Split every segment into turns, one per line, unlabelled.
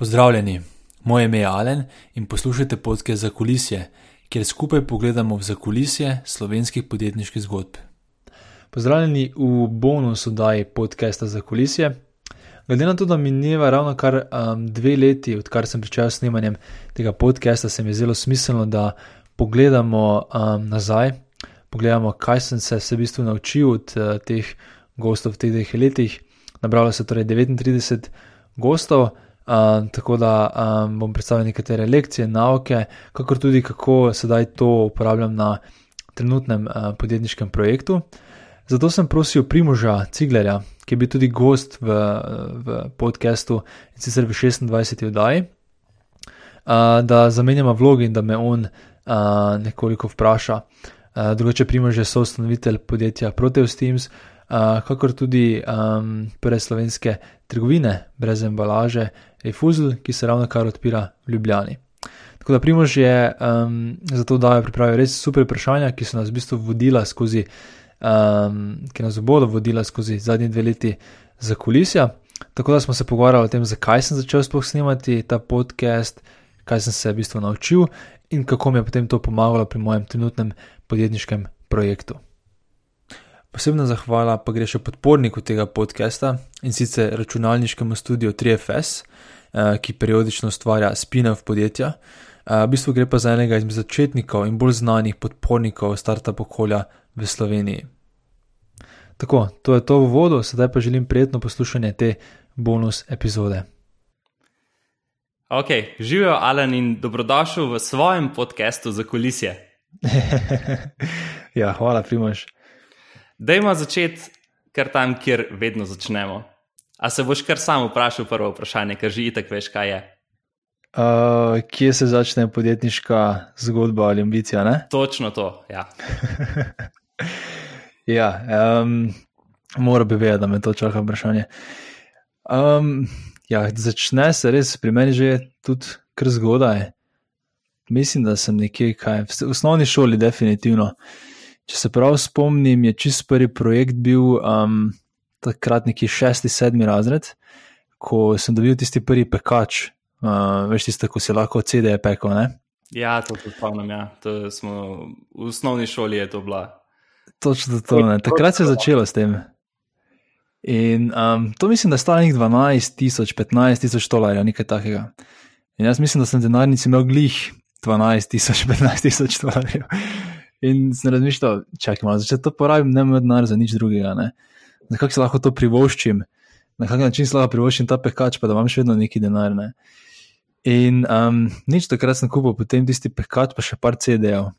Pozdravljeni, moje ime je Alen in poslušate podke za kulisje, kjer skupaj pogledamo v zakulisje slovenskih podjetniških zgodb. Pozdravljeni v bonusu oddaji podcasta za kulisje. Glede na to, da mineva ravno kar um, dve leti, odkar sem začel snemanjem tega podcasta, se mi je zelo smiselno, da pogledamo um, nazaj, pogledamo, kaj sem se v bistvu naučil od uh, teh gostov v teh dveh letih. Nabralo se torej 39 gostov. Uh, tako da um, bom predstavil nekatere lekcije, nauke, kakor tudi kako sedaj to uporabljam na trenutnem uh, podjetniškem projektu. Zato sem prosil Primoža Ciglerja, ki je bil tudi gost v, v podkastu in sicer v 26. oddaji, uh, da zamenjamo vlogi in da me on uh, nekoliko vpraša. Uh, drugače, Primož je soustanovitelj podjetja Proteus Teams, uh, kakor tudi um, prve slovenske trgovine brez embalaže, Efuzl, ki se ravno kar odpira v Ljubljani. Tako da Primož je um, za to, da je pripravil res super vprašanja, ki so nas v bistvu vodila skozi, um, ki nas bodo vodila skozi zadnji dve leti za kulisja. Tako da smo se pogovarjali o tem, zakaj sem začel sploh snemati ta podcast, kaj sem se v bistvu naučil in kako mi je potem to pomagalo pri mojem trenutnem podjetniškem projektu. Posebna zahvala pa gre še podporniku tega podcasta in sicer računalniškemu studiu 3FS, eh, ki periodično ustvarja spin-off podjetja. Eh, v bistvu gre pa za enega izmed začetnikov in bolj znanih podpornikov startup okolja v Sloveniji. Tako, to je to v vodu, sedaj pa želim prijetno poslušanje te bonus epizode.
Ok, živijo Alan in dobrodošel v svojem podkastu za kulisje.
ja, hvala, Primož.
Dajmo začeti kar tam, kjer vedno začnemo. A se boš kar sam vprašal prvo vprašanje, ker že itek veš, kaj je.
Uh, kje se začne podjetniška zgodba ali ambicija? Ne?
Točno to, ja.
ja, um, mora bi vedeti, da me to čaka vprašanje. Um, ja, začne se res pri meni že tudi kar zgodaj. Mislim, da sem nekje, kaj, v osnovni šoli, definitivno. Uh, Če se prav spomnim, je čist prvi projekt bil um, takrat neki šesti, sedmi razred, ko sem dobil tisti prvi pekač, uh, veš, tisto, ko si lahko CD-je pekel. Ne?
Ja, to se spomnim. Ja. To smo, v osnovni šoli je to bila.
Točno to. Ne. Takrat se je začelo s tem. In um, to mislim, da je stalo nekaj 12 tisoč, 15 tisoč dolarjev, nekaj takega. In jaz mislim, da sem denarnici imel glih 12 tisoč, 15 tisoč dolarjev. In sem razmišljal, čakaj malo, če to porabim, ne imam denar za nič drugega. Ne? Na kak se lahko to privoščim, na kak način se lahko privoščim ta pekač, pa da imam še vedno neki denar. Ne? In um, nič takrat sem kupil, potem tisti pekač, pa še par CD-jev.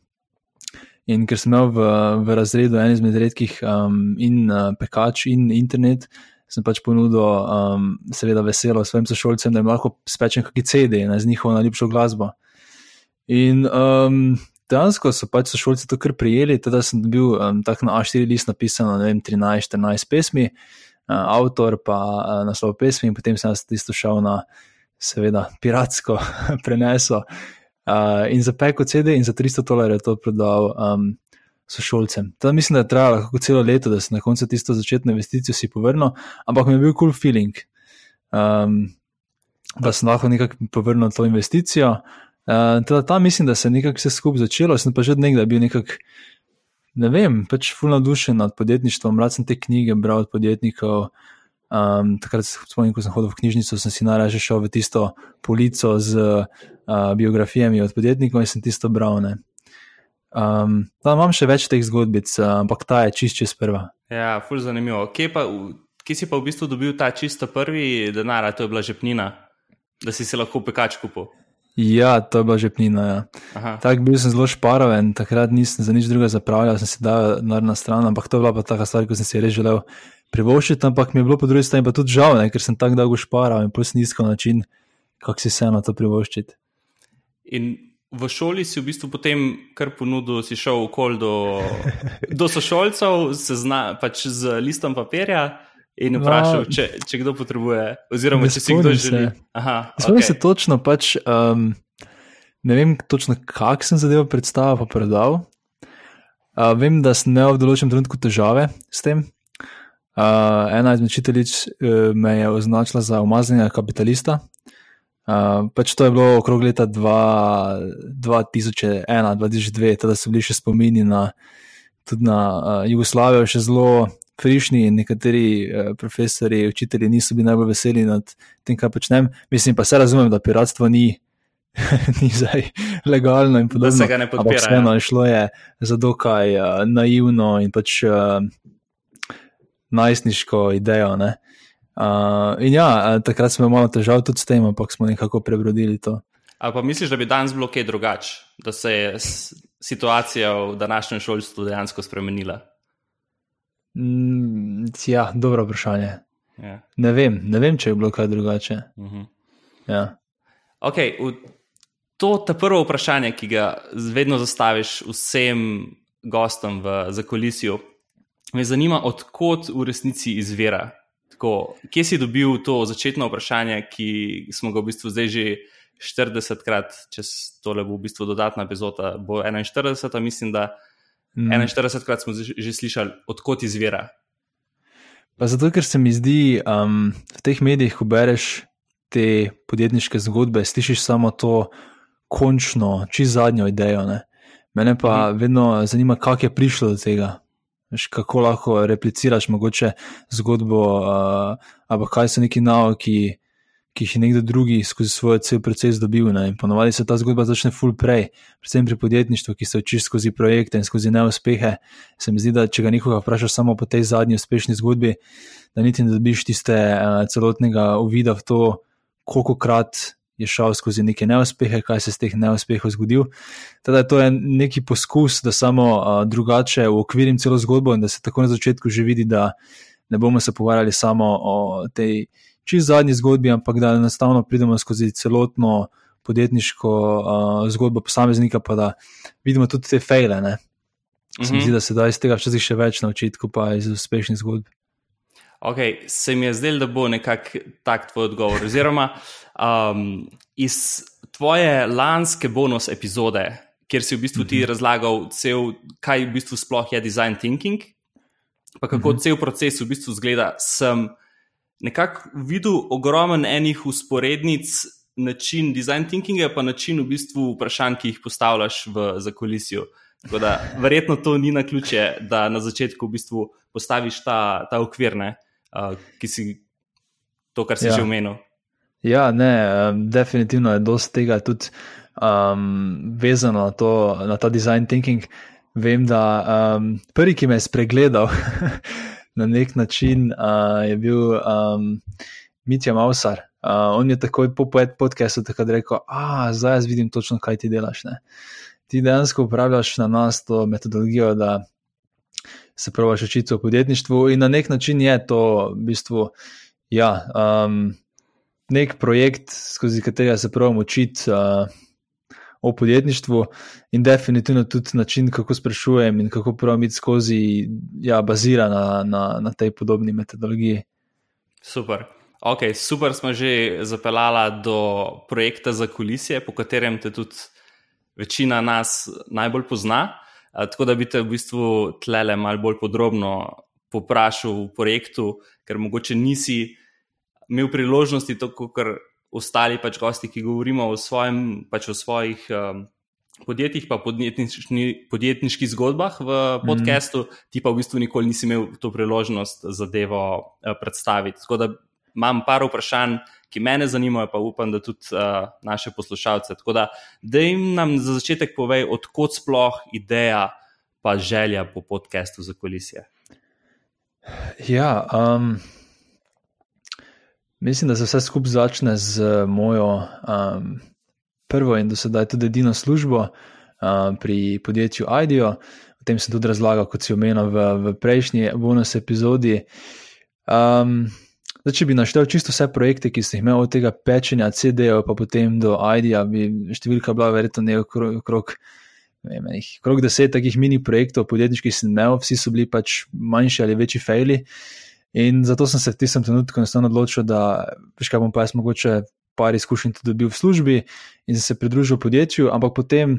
In ker sem imel v, v razredu en izmed redkih um, in uh, pekač in internet, sem pač ponudil, um, seveda, veselo svojim sošolcem, da jim lahko spečem kakšne CD z njihovo najljubšo glasbo. In um, dejansko so pač sošolci to kar prijeli, teda sem bil um, tak na A4 list napisano, ne vem, 13-14 pesmi, uh, avtor pa uh, naslov pesmi in potem sem jaz tisto šel na, seveda, piratsko preneso uh, in za peko CD in za 300 dolarjev to prodal um, sošolcem. Teda mislim, da je trajalo kako celo leto, da sem na koncu tisto začetno investicijo si povrnil, ampak mi je bil cool feeling. Um, da sem lahko nekako povrnil to investicijo, Uh, teda tam mislim, da se je nekako vse skupaj začelo, sem pa že nekdaj bil nekako, ne vem, pač fulno navdušen nad podjetništvom, rad sem te knjige bral od podjetnikov. Um, takrat, spomnim, ko sem hodil v knjižnico, sem si najraje šel v tisto polico z uh, biografijami od podjetnikov in sem tisto bral. Um, da, imam še več teh zgodbic, ampak ta je čist čez prva.
Ja, fulno zanimivo. Kje, pa, kje si pa v bistvu dobil ta čisto prvi denar, to je bila žepnina, da si se lahko pekač kupil?
Ja, to je bila žepnina. Ja. Tako bil sem zelo šparoven, takrat nisem za nič drugega zapravljal, sem si dal na stran, ampak to je bila pa taka stvar, ko sem si res želel privoščiti, ampak mi je bilo po drugi strani pa tudi žal, ne, ker sem tako dolgo šparal in plus nizko način, kako si se na to privoščiti.
In v šoli si v bistvu potem kar ponudil, si šel okol do, do sošolcev, se zna, pač z listom papirja. In vprašal, če, če kdo potrebuje, oziroma če si kdo želi.
Spomnim okay. se točno, pač, um, ne vem točno, kak sem zadevo predstavil, pa predal. Uh, vem, da sem imel v določenem trenutku težave s tem. Uh, ena izmed učiteljic uh, me je označila za umazanega kapitalista. Uh, pač to je bilo okrog leta 2001-2002, da so bili še spomini na, na uh, Jugoslavijo, še zelo frišni in nekateri uh, profesori, učitelji niso bili najbolj veseli nad tem, kaj počnem. Mislim pa se razumem, da piratstvo ni. ni zdaj legalno in podobno. Da
se ga ne podpira.
Vseeno je šlo je za dokaj uh, naivno in pač uh, najstniško idejo. Uh, in ja, takrat smo imeli težav tudi s tem, ampak smo nekako prebrodili to.
Ali pa misliš, da bi danes bilo kaj drugače, da se je situacija v današnjem šolstvu dejansko spremenila?
Mm, ja, dobro vprašanje.
Ja.
Ne, vem, ne vem, če je bilo kaj drugače.
Uh -huh.
ja.
okay, v, to je prvo vprašanje, ki ga vedno zastaviš vsem gostom v zakolisju. Me zanima, odkot v resnici izvira. Tako, kje si dobil to začetno vprašanje, ki smo ga v bistvu zdaj že 40krat, če tole bo v bistvu dodatna epizoda, bo 41, mislim, da. Mm. 41 krat smo že slišali, odkot izvira.
Pa zato, ker se mi zdi, da um, v teh medijih, ko bereš te podjetniške zgodbe, slišiš samo to končno, čez zadnjo idejo. Ne? Mene pa mm. vedno zanima, kako je prišlo do tega. Veš, kako lahko repliciraš mogoče zgodbo, uh, ali kaj so neki nauki, ki jih je nekdo drugi skozi svoj cel proces dobil. Ne? Ponovadi se ta zgodba začne full prej, predvsem pri podjetništvu, ki se uči skozi projekte in skozi neuspehe. Se mi zdi, da če ga nekoga vprašaš samo po tej zadnji uspešni zgodbi, da niti ne dobiš tiste uh, celotnega uvida v to, koliko krat. Je šel skozi neke neuspehe, kaj se je z teh neuspehov zgodil. Teda to je neki poskus, da samo uh, drugače uokvirim celo zgodbo in da se tako na začetku že vidi, da ne bomo se pogovarjali samo o tej čist zadnji zgodbi, ampak da enostavno pridemo skozi celotno podjetniško uh, zgodbo posameznika, pa da vidimo tudi te fejle. Ne? Se mi mhm. zdi, da se da iz tega včasih še več naučiti, kot pa iz uspešnih zgodb.
Ok, se mi je zdelo, da bo nekako tak tvoj odgovor. Oziroma, um, iz tvoje lanske bonus epizode, kjer si v bistvu ti mhm. razlagal, cel, kaj v bistvu sploh je design thinking, pa kako mhm. -huh. cel proces v bistvu zgleda, sem nekako videl ogromen enih usporednic, način design thinkinga, pa način v bistvu vprašanj, ki jih postavljaš v zakolisju. Tako da verjetno to ni na ključe, da na začetku v bistvu postaviš ta, ta okvir, ne, uh, ki si to, kar si ja. že omenil.
Ja, ne, definitivno je dosti tega tudi um, vezano na, to, na ta design thinking. Vem, da um, prvi, ki me je spregledal, na nek način uh, je bil um, Mitja Mausar. Uh, on je takoj po podkastu tako rekel: A, zdaj jaz vidim točno, kaj ti delaš. Ne? Ti dejansko upravljaš na nas to metodologijo, da se praviš učiti o podjetništvu, in na nek način je to v bistvu ja, um, nek projekt, skozi katerega se pravim učiti. Uh, o podjetništvu in definitivno tudi način, kako sprašujem in kako pravim iti skozi, ja, bazira na, na, na tej podobni metodologiji.
Super. Ok, super smo že zapeljali do projekta za kulisije, po katerem te tudi večina nas najbolj pozna. Tako da bi te v bistvu tlele malo bolj podrobno poprašal v projektu, ker mogoče nisi imel priložnosti, tako kot ostali pač gosti, ki govorimo o, svojem, pač o svojih um, podjetjih, pa podjetniški, podjetniških zgodbah v mhm. podkastu, mm. ti pa v bistvu nikoli nisi imel to priložnost zadevo uh, predstaviti. Tako da imam par vprašanj, ki me zanimajo, pa upam, da tudi uh, naše poslušalce. Tako da, da jim nam za začetek povej, odkot sploh ideja, pa želja po podkastu za kolisije.
Ja. Um... Mislim, da se vse skupaj začne z mojo um, prvo in do sedaj tudi edino službo um, pri podjetju IDEO. O tem sem tudi razlagal, kot si omenil v, v prejšnji bonus epizodi. Um, zdaj, če bi naštel čisto vse projekte, ki sem jih imel od tega pečenja CD-jev, pa potem do IDEO, bi številka bila verjetno nekaj okrog. Krog deset takih mini projektov, podjetniških sem imel, vsi so bili pač manjši ali večji fejli. In zato sem se v tistem trenutku enostavno odločil, da veš, kaj bom pa jaz mogoče par izkušenj tudi dobil v službi in se pridružil podjetju, ampak potem,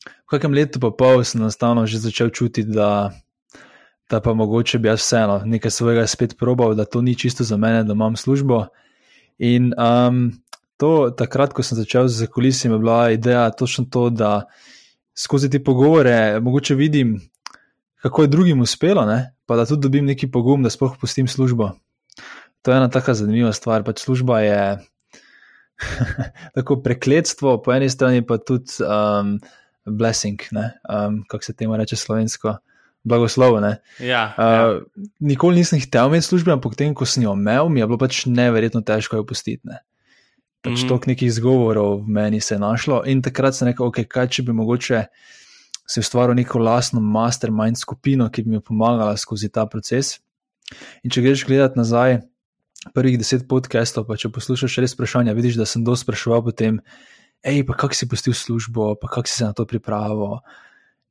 v kakem letu pa pol, sem enostavno že začel čutiti, da, da pa mogoče bi jaz vseeno nekaj svojega spet probal, da to ni čisto za mene, da imam službo. In um, to, takrat, ko sem začel z kulisami, je bila ideja točno to, da skozi te pogovore mogoče vidim, kako je drugim uspelo, ne? Pa da tudi dobim neki pogum, da spoh pustim službo. To je ena tako zanimiva stvar. Pač služba je tako prekletstvo, po eni strani pa tudi um, blessing, um, kako se temu reče slovensko. Blagoslovo.
Ja, ja.
Uh, nikoli nisem hotel imeti službe, ampak potem, ko sem jo imel, mi je bilo pač neverjetno težko jo pustiti. Ne? Pač mm -hmm. toliko nekih izgovorov v meni se je našlo in takrat sem rekel, okay, kaj če bi mogoče si ustvaril neko lastno mastermind skupino, ki bi mi pomagala skozi ta proces. In če greš gledati nazaj, prvih deset podcastov, pa če poslušaš res vprašanja, vidiš, da sem dosti spraševal po tem, hej, pa kako si pustil službo, pa kako si se na to pripravil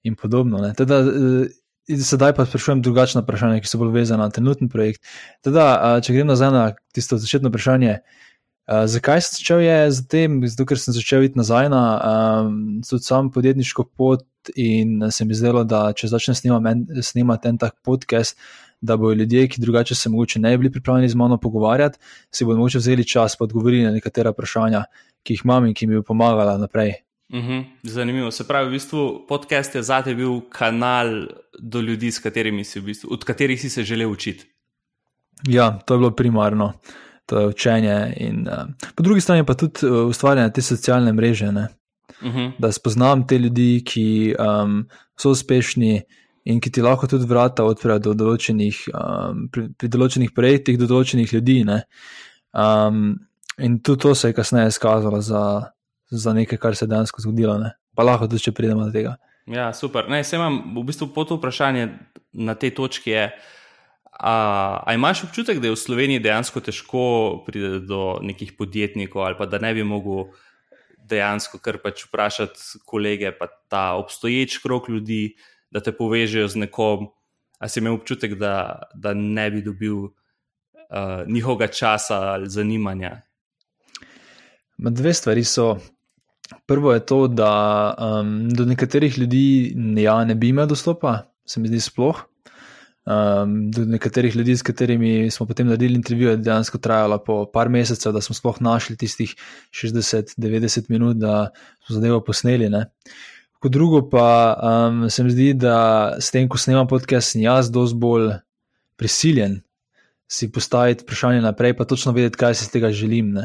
in podobno. Teda, eh, sedaj pa sprašujem drugačna vprašanja, ki so bolj vezana na trenutni projekt. Teda, če grem nazaj na tisto začetno vprašanje, Uh, zakaj sem začel je z tem? Zato, ker sem začel iti nazaj na um, sam podjetniško pot in se mi zdelo, da če začnem snemati en tak podcast, da bodo ljudje, ki drugače se mogoče ne bi bili pripravljeni z mano pogovarjati, si bodo mogoče vzeli čas in odgovorili na nekatera vprašanja, ki jih imam in ki mi bo pomagala naprej.
Uh mhm, -huh. Zanimivo. Se pravi, v bistvu podcast je zate bil kanal do ljudi, si v bistvu, od katerih si se želel učiti.
Ja, to je bilo primarno. Uh, učenje. In, uh, po drugi strani pa tudi uh, ustvarjanje te socialne mreže, uh
mhm. -huh.
da spoznam te ljudi, ki um, so uspešni in ki ti lahko tudi vrata odprejo do določenih, um, pri, pri določenih projektih, do določenih ljudi. Um, in tudi to se je kasneje izkazalo za, za nekaj, kar se je dejansko zgodilo. Ne? Pa lahko tudi, če pridemo do tega.
Ja, super. Ne, imam v bistvu po to vprašanje na tej točki. Je, A, a imaš občutek, da je v Sloveniji dejansko težko priti do nekih podjetnikov, ali pa da ne bi mogel dejansko kar pač vprašati kolege, pa ta obstoječ krok ljudi, da te povežejo z nekom. A si imel občutek, da, da ne bi dobil uh, njihovega časa ali zanimanja?
Dve stvari so. Prvo je to, da um, do nekaterih ljudi ja, ne bi imel dostopa, se mi zdi sploh. Um, do nekaterih ljudi, s katerimi smo potem naredili intervju, je dejansko trajalo po par mesecev, da smo sploh našli tistih 60-90 minut, da smo zadevo posneli. Ne. Kot drugo, pa um, se mi zdi, da s tem, ko snemam podcast, sem jaz dosti bolj prisiljen si postaviti vprašanje naprej, pa točno vedeti, kaj si iz tega želim. Uh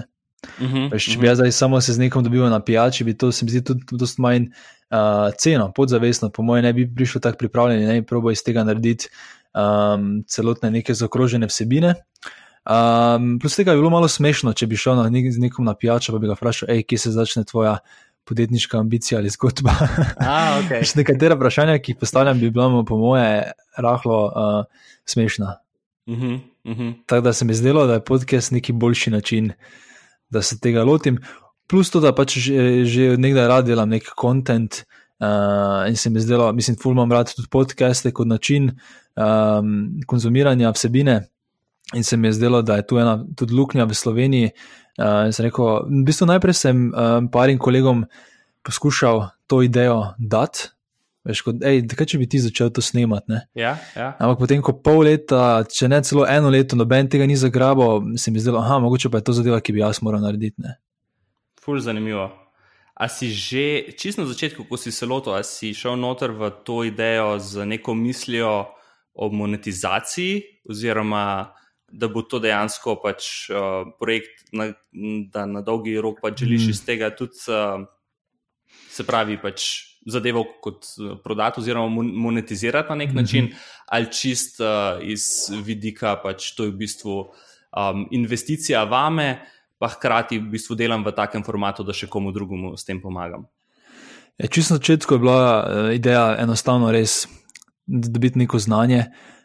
-huh, Veš, če uh -huh. bi jaz zdaj samo se z nekom dobil na pijači, bi to se mi zdi tudi dosti manj uh, ceno, podzavestno, po mojem, ne bi prišel tako pripravljen, ne bi probo iz tega narediti um, celotne neke zaokrožene vsebine. Um, plus tega je bilo malo smešno, če bi šel na nek, z nekom na pijačo, pa bi ga vprašal, hej, kje se začne tvoja podjetniška ambicija ali zgodba.
Ah, okay.
Nekatera vprašanja, ki jih postavljam, bi bila po moje rahlo uh, smešna.
Uh -huh, uh -huh.
Tako da se mi zdelo, da je podcast neki boljši način, da se tega lotim. Plus to, da pač že, že nekdaj rad delam nek kontent. Uh, in se mi zdelo, mislim, ful imam rad tudi podcaste kot način um, konzumiranja vsebine. In se mi je zdelo, da je tu ena tudi luknja v Sloveniji. Uh, rekel, v bistvu najprej sem um, parim kolegom poskušal to idejo dati. Veš, kot, ej, kaj če bi ti začel to snemati?
Ja, ja.
Ampak potem, ko pol leta, če ne celo eno leto, noben tega ni zagrabil, se mi je zdelo, da mogoče pa je to zadeva, ki bi jaz moral narediti.
Ful, zanimivo. A si že čisto na začetku, ko si se lotil, si šel noter v to idejo z neko mislijo o monetizaciji, oziroma da bo to dejansko pač, uh, projekt, na, da na dolgi rok pač želiš mm. iz tega tudi, uh, se pravi, pač zadevo kot uh, prodati, oziroma monetizirati na nek mm -hmm. način, ali čist uh, iz vidika, pač to je v bistvu um, investicija vame pa hkrati v bistvu delam v takem formatu, da še komu drugemu s tem pomagam.
Ja, čisto na začetku je bila uh, ideja enostavno res dobiti neko znanje.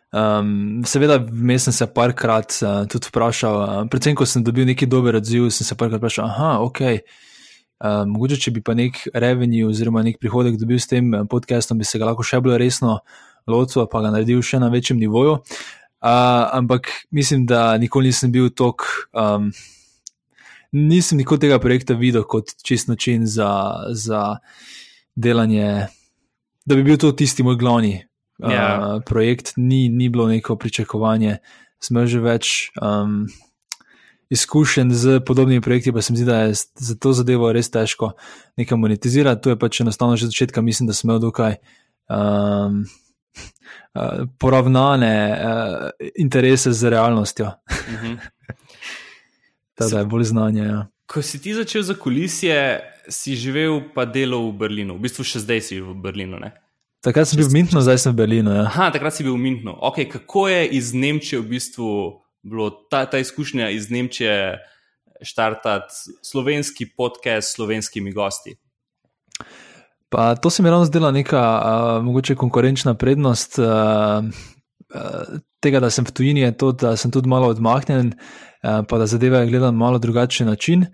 Um, seveda, vmes sem se parkrat uh, tudi vprašal, uh, predvsem, ko sem dobil neki dober odziv, sem se parkrat vprašal, aha, ok. Uh, mogoče, če bi pa nek revenue oziroma nek prihodek dobil s tem podcastom, bi se ga lahko še bolj resno lotil, pa ga naredil še na večjem nivoju. Uh, ampak mislim, da nikoli nisem bil tako um, nisem nikoli tega projekta videl kot čist način za, za delanje, da bi bil to tisti moj glavni yeah. uh, ja. projekt. Ni, ni bilo neko pričakovanje, smo že več. Um, izkušenj z podobnimi projekti, pa se mi zdi, da je za to zadevo res težko nekaj monetizirati. To je pač enostavno že začetka, mislim, da imel dokaj. Um, Poravnane uh, interese z realnostjo. Uh -huh. da je bolj znanje. Ja.
Ko si ti začel za kulisije, si živel pa delo v Berlinu, v bistvu še zdaj si v Berlinu. Ne?
Takrat sem bil v Münchnu, zdaj sem v Berlinu. Ja.
Aha, takrat si bil v Münchnu. Okay, kako je iz Nemčije v bistvu bilo ta, ta izkušnja iz Nemčije štartati slovenski podcast s slovenskimi gosti?
Pa to se mi ravno zdela neka uh, mogoče konkurenčna prednost uh, uh, tega, da sem v tujini, je to, da sem tudi malo odmahnjen, uh, pa da zadeve gledam malo drugačen način.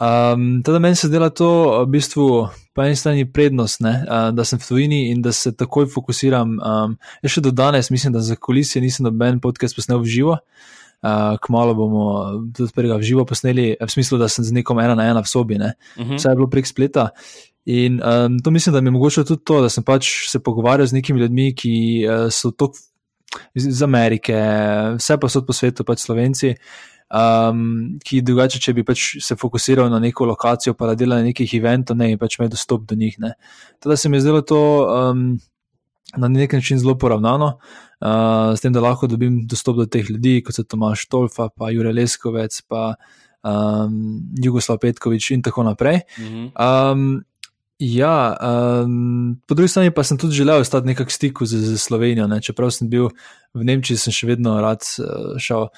Um, teda meni se dela to v bistvu po eni strani prednost, ne, uh, da sem v tujini in da se takoj fokusiram. Um, jaz še do danes mislim, da za kulisije nisem noben podcast posnel v živo. Uh, kmalo bomo tudi prvega v živo posneli, v smislu, da sem z nekom ena na ena v sobi, ne. Uh mhm. -huh. Vse je bilo prek spleta. In um, to mislim, da mi je mogoče tudi to, da sem pač se pogovarjal z nekimi ljudmi, ki uh, so to iz, Amerike, vse pa so po svetu, pač slovenci um, ki drugače, če bi pač se fokusiral na neko lokacijo, pa da dela na nekih eventov, ne bi pač imel dostop do njih. Teda se mi je zdelo to um, na nek način zelo poravnano, uh, s tem, da lahko dobim dostop do teh ljudi, kot so Tomaš Tolfa, pa Jure Leskovec, pa um, Jugoslav Petkovič in tako naprej. Um, Ja, um, po drugi strani pa sem tudi želel ostati nekako v stiku z, z Slovenijo. Ne? Čeprav sem bil v Nemčiji, sem še vedno rad uh, šel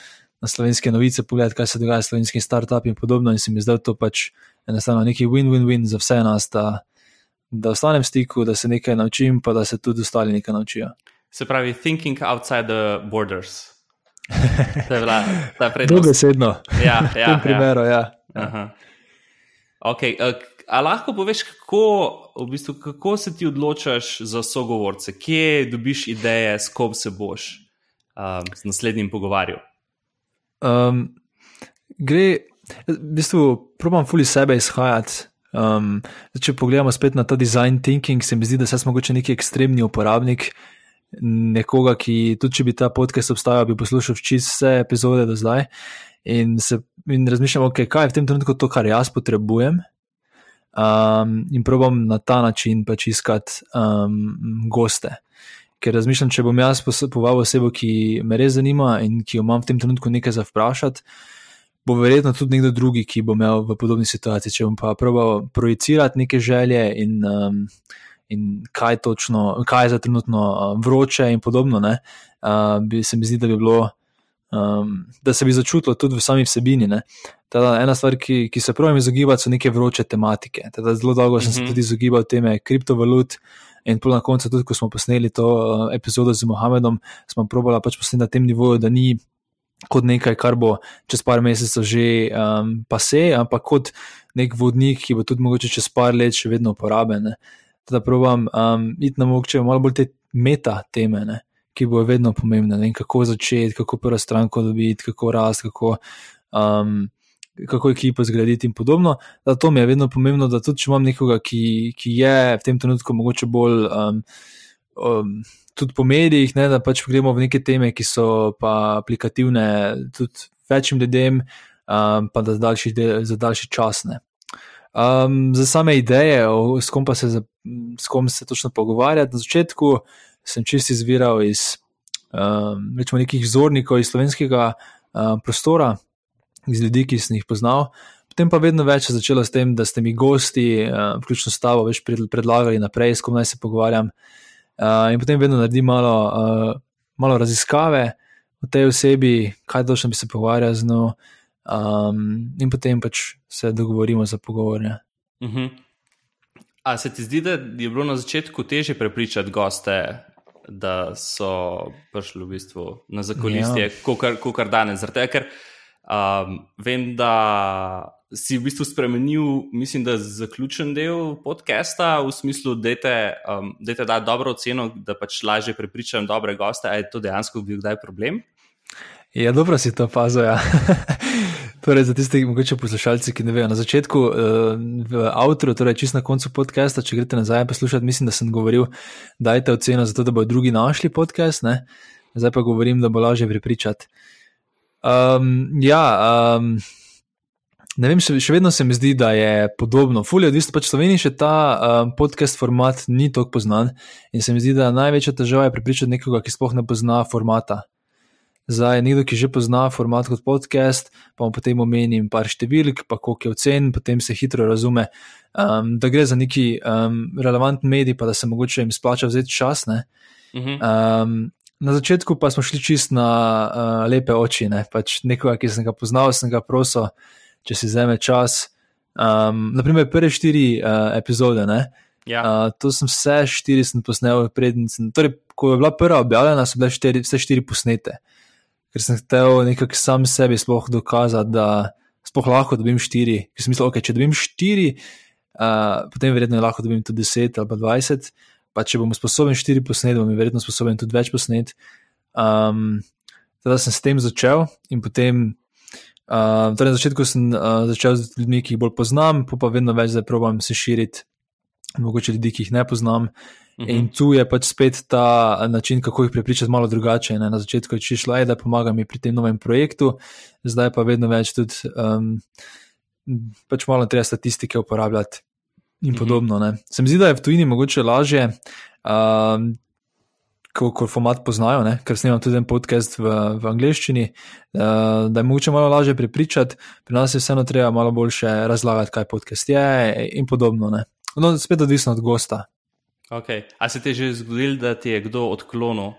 na slovenske novice, pogledati, kaj se dogaja s slovenskimi startupi in podobno. In se mi zdelo to pač enostavno neki win-win-win za vse nas, da, da ostanem v stiku, da se nekaj naučim, pa da se tudi ostali nekaj naučijo.
Se pravi, thinking outside the borders. To je bila ta prednost.
Dobesedno.
Ja, ja. V tem
ja. primeru, ja.
ja. Okay, uh, a lahko poveš, kako, v bistvu, kako se ti odločaš za sogovorce, kje dobiš ideje, s kom se boš um, z naslednjim pogovarjal?
Um, gre, v bistvu, probam fully sebe izhajati. Um, če pogledamo spet na ta design thinking, se mi zdi, da sem mogoče neki ekstremni uporabnik. Nekoga, ki tudi če bi ta podcast obstajal, bi poslušal vse epizode do zdaj in, se, in razmišljam, okay, kaj je v tem trenutku to, kar jaz potrebujem. Um, in probam na ta način pač iskati um, goste ker razmišljam, če bom jaz povabil osebo, ki me res zanima in ki jo imam v tem trenutku nekaj za vprašati, bo verjetno tudi nekdo drugi, ki bo imel v podobni situaciji. Če bom pa probal projicirati neke želje in, um, in kaj, točno, kaj je za trenutno um, vroče in podobno, ne, uh, bi, se mi zdi, da bi bilo. Um, da se bi začutilo tudi v sami vsebini. Teda, ena stvar, ki, ki se pravim izogibati, so neke vroče tematike. Teda, zelo dolgo uh -huh. sem se mhm. tudi izogibal teme kriptovalut, uh, In na koncu, tudi ko smo posneli to uh, epizodo z Mohamedom, smo probali pač posneti na tem nivoju, da ni kot nekaj, kar bo čez par mesecev že um, pase, ampak kot nek vodnik, ki bo tudi mogoče čez par let še vedno uporaben. Da probam um, iti na mogoče malo bolj te meta teme. Ne? Ki bo vedno pomembna, ne? kako začeti, kako prvo stranko dobiti, kako rasti, kako um, kako ekipo zgraditi in podobno. Zato mi je vedno pomembno, da tudi če imam nekoga, ki, ki je v tem trenutku mogoče bolj um, um, tudi po medijih, ne, da pač gremo v neke teme, ki so pa aplikativne tudi večjim ljudem, um, pa da za daljši, za daljši čas. Ne. Um, za same ideje, o, s, kom se, s kom se točno pogovarjati, na začetku sem čisto izviral iz um, nekih vzornikov iz slovenskega um, prostora iz ljudi, ki sem jih poznal. Potem pa vedno več je začelo s tem, da ste mi gosti, uh, vključno s tabo, več predlagali naprej, s kom naj se pogovarjam. Uh, in potem vedno naredim malo, uh, malo raziskave o tej osebi, kaj točno bi se pogovarjal z njo, um, in potem pač se dogovorimo za pogovore. Uh
-huh. A se ti zdi, da je bilo na začetku teže prepričati goste, da so prišli v bistvu na zakolistje, ja. kot kar danes? Tega, ker Um, vem, da si v bistvu spremenil, mislim, da je zaključen del podcasta v smislu, da te da dobro oceno, da pač lažje prepričam dobre goste. Ali je to dejansko bil kdaj problem?
Ja, dobro si to opazil. Ja. torej, za tiste, mogoče poslušalci, ki ne vejo, na začetku, uh, v avtu, torej čist na koncu podcasta, če greste nazaj poslušati, mislim, da sem govoril, da je ta ocena, zato da bodo drugi našli podcast, ne? zdaj pa govorim, da bo lažje prepričati. Um, ja, um, ne vem, še, še vedno se mi zdi, da je podobno. Fulje, odvisno pač Sloveniji še ta um, podcast format ni tako poznan in se mi zdi, da največja težava je pripričati nekoga, ki sploh ne pozna formata. Zdaj, nekdo, ki že pozna format kot podcast, pa mu potem omenim par številk, pa koliko je ocen, potem se hitro razume, um, da gre za neki um, relevanten medij, pa da se mogoče jim splača vzeti čas. -huh. um, Na začetku pa smo šli čist na uh, lepe oči, ne? pač nekoga, ki sem ga poznal, sem ga prosil, če si vzame čas. Um, naprimer, prve štiri uh, epizode,
ja.
uh, to sem vse štiri sem posnel, prednjem. Torej, ko je bila prva objavljena, so bile štiri, vse štiri posnete, ker sem hotel nekako sam sebi sploh dokazati, da sploh lahko dobim štiri. Ker sem mislil, ok, če dobim štiri, uh, potem verjetno lahko dobim tudi deset ali pa dvajset pa če bom sposoben štiri posneti, bom verjetno sposoben tudi več posneti. Um, teda sem s tem začel in potem. Uh, torej na začetku sem uh, začel z ljudmi, ki jih bolj poznam, pa, pa vedno več zdaj probujem se širiti, mogoče ljudi, ki jih ne poznam. Uh -huh. In tu je pač spet ta način, kako jih prepričati malo drugače. Ne? Na začetku je šlo, da pomagam mi pri tem novem projektu, zdaj pa vedno več tudi um, pač malo treba statistike uporabljati in mhm. podobno. Ne. Se mi zdi, da je v tujini mogoče lažje, um, ko, ko format poznajo, ne, ker snemam tudi en podcast v, v angleščini, uh, da je mogoče malo lažje prepričati, pri nas je vseeno treba malo boljše razlagati, kaj podcast je in podobno. Ne. No, spet odvisno od gosta.
Okay. A se ti je že zgodilo, da ti je kdo odklonil?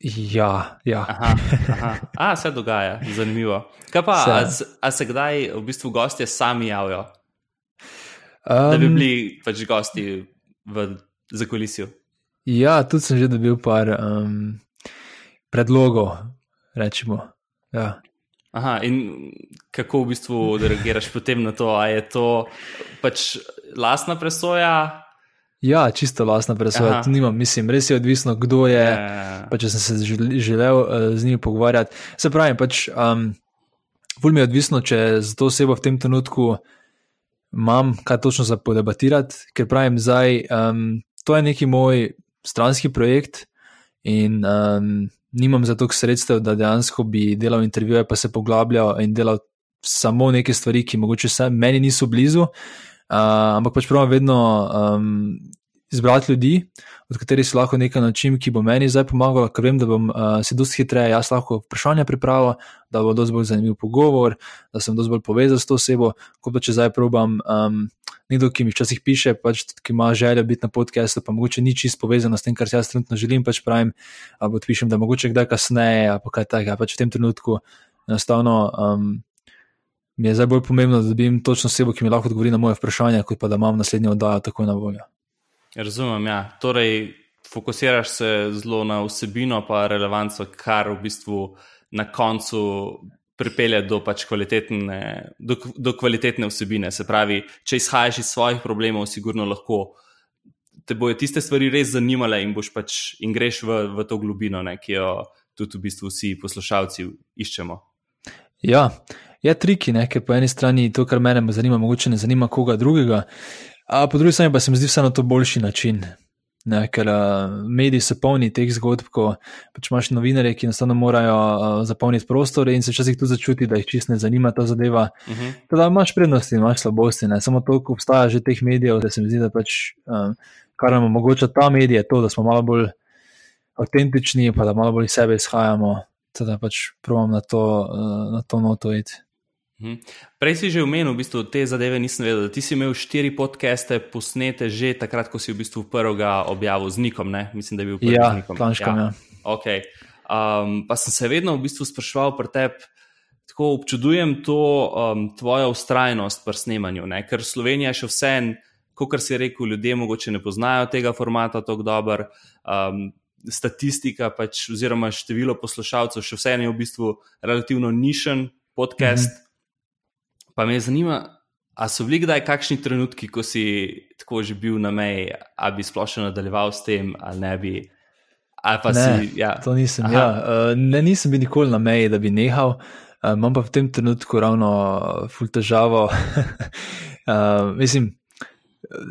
Ja, ja.
Aha, aha. A, se dogaja, zanimivo. Kaj pa, se. A, a se kdaj v bistvu gostje sami javijo? Um, da bi bili pač gosti v zakolisju.
Ja, tudi sem že dobil par um, predlogov, rečemo. Ja.
Aha, in kako v bistvu reagiraš potem na to? Ali je to pač lastna presoja?
Ja, čisto lastna presoja. Nimam, mislim, res je odvisno, kdo je. Ja. Pa če sem se želel uh, z njimi pogovarjati. Se pravi, pač, um, mi je odvisno, če za to osebo v tem trenutku imam kaj točno za podebatirati, ker pravim, zdaj um, to je neki moj stranski projekt in um, nimam za to sredstev, da dejansko bi delal intervjuje, pa se poglabljal in delal samo neke stvari, ki mogoče se meni niso blizu. Uh, ampak pač pravim, vedno um, izbrati ljudi, od katerih se lahko nekaj naučim, ki bo meni zdaj pomagal, ker vem, da bom uh, se dosti hitreje jaz lahko vprašanja pripravil, da bo dosti bolj zanimiv pogovor, da sem dosti bolj povezan s to osebo, kot pa če zdaj probam. Um, Nekdo, ki mi včasih piše, pač, ki ima željo biti na podkastu, pa mogoče ni čisto povezano s tem, kar jaz trenutno želim, pač pravim, ali odpišem, da mogoče kdaj kasneje, ali kaj takega. Pač v tem trenutku enostavno um, mi je zdaj bolj pomembno, da dobim točno osebo, ki mi lahko odgovori na moje vprašanje, kot pa da imam naslednjo oddajo takoj na voljo.
Razumem, ja. Torej, fokusiraš se zelo na vsebino, pa relevanco, kar v bistvu na koncu pripelje do, pač kvalitetne, do, do kvalitetne vsebine. Se pravi, če izhajaš iz svojih problemov, sigurno lahko te bojo tiste stvari res zanimale in, pač, in greš v, v to globino, ne, ki jo tudi v bistvu vsi poslušalci iščemo.
Ja, je triki, ne, ker po eni strani to, kar mene zanima, mogoče ne zanima koga drugega. A po drugi strani pa se mi zdi vseeno to boljši način. Ne, ker uh, mediji so polni teh zgodb, ko pač imaš novinarje, ki enostavno morajo uh, zapolniti prostore in se včasih tudi začuti, da jih čist ne zanima ta zadeva. Uh -huh. Teda imaš prednosti in imaš slabosti. Ne. Samo toliko obstaja že teh medijev, da se mi zdi, da pač, um, kar nam omogoča ta medij, je to, da smo malo bolj avtentični, pa da malo bolj iz sebe izhajamo. Teda pač provam na to, uh, na to noto iti.
Mhm. Prej si že omenil, v bistvu, te zadeve nisem vedel. Ti si imel štiri podcaste posnete že takrat, ko si v bistvu prvega objavil z Nikom. Ne? Mislim, da je bil prvi
ja,
z Nikom.
Planškom, ja,
ja. Okay. Um, pa sem se vedno v bistvu spraševal pri tebi, tako občudujem to um, tvojo ustrajnost pri snemanju, ne? ker Slovenija še vse en, kot si rekel, ljudje mogoče ne poznajo tega formata tako dobro. Um, Statistika, pač, oziroma število poslušalcev, še vseeno je v bistvu relativno nišen podcast, mm -hmm. Pa me zanima, ali so bili kdaj kakšni trenutki, ko si tako že bil na meji, ali bi splošno nadaljeval s tem, ali ne bi.
Ali ne, si, ja. To nisem. Ja. Uh, ne, nisem bil nikoli na meji, da bi nehal, uh, imam pa v tem trenutku ravno uh, ful težavo. uh, mislim,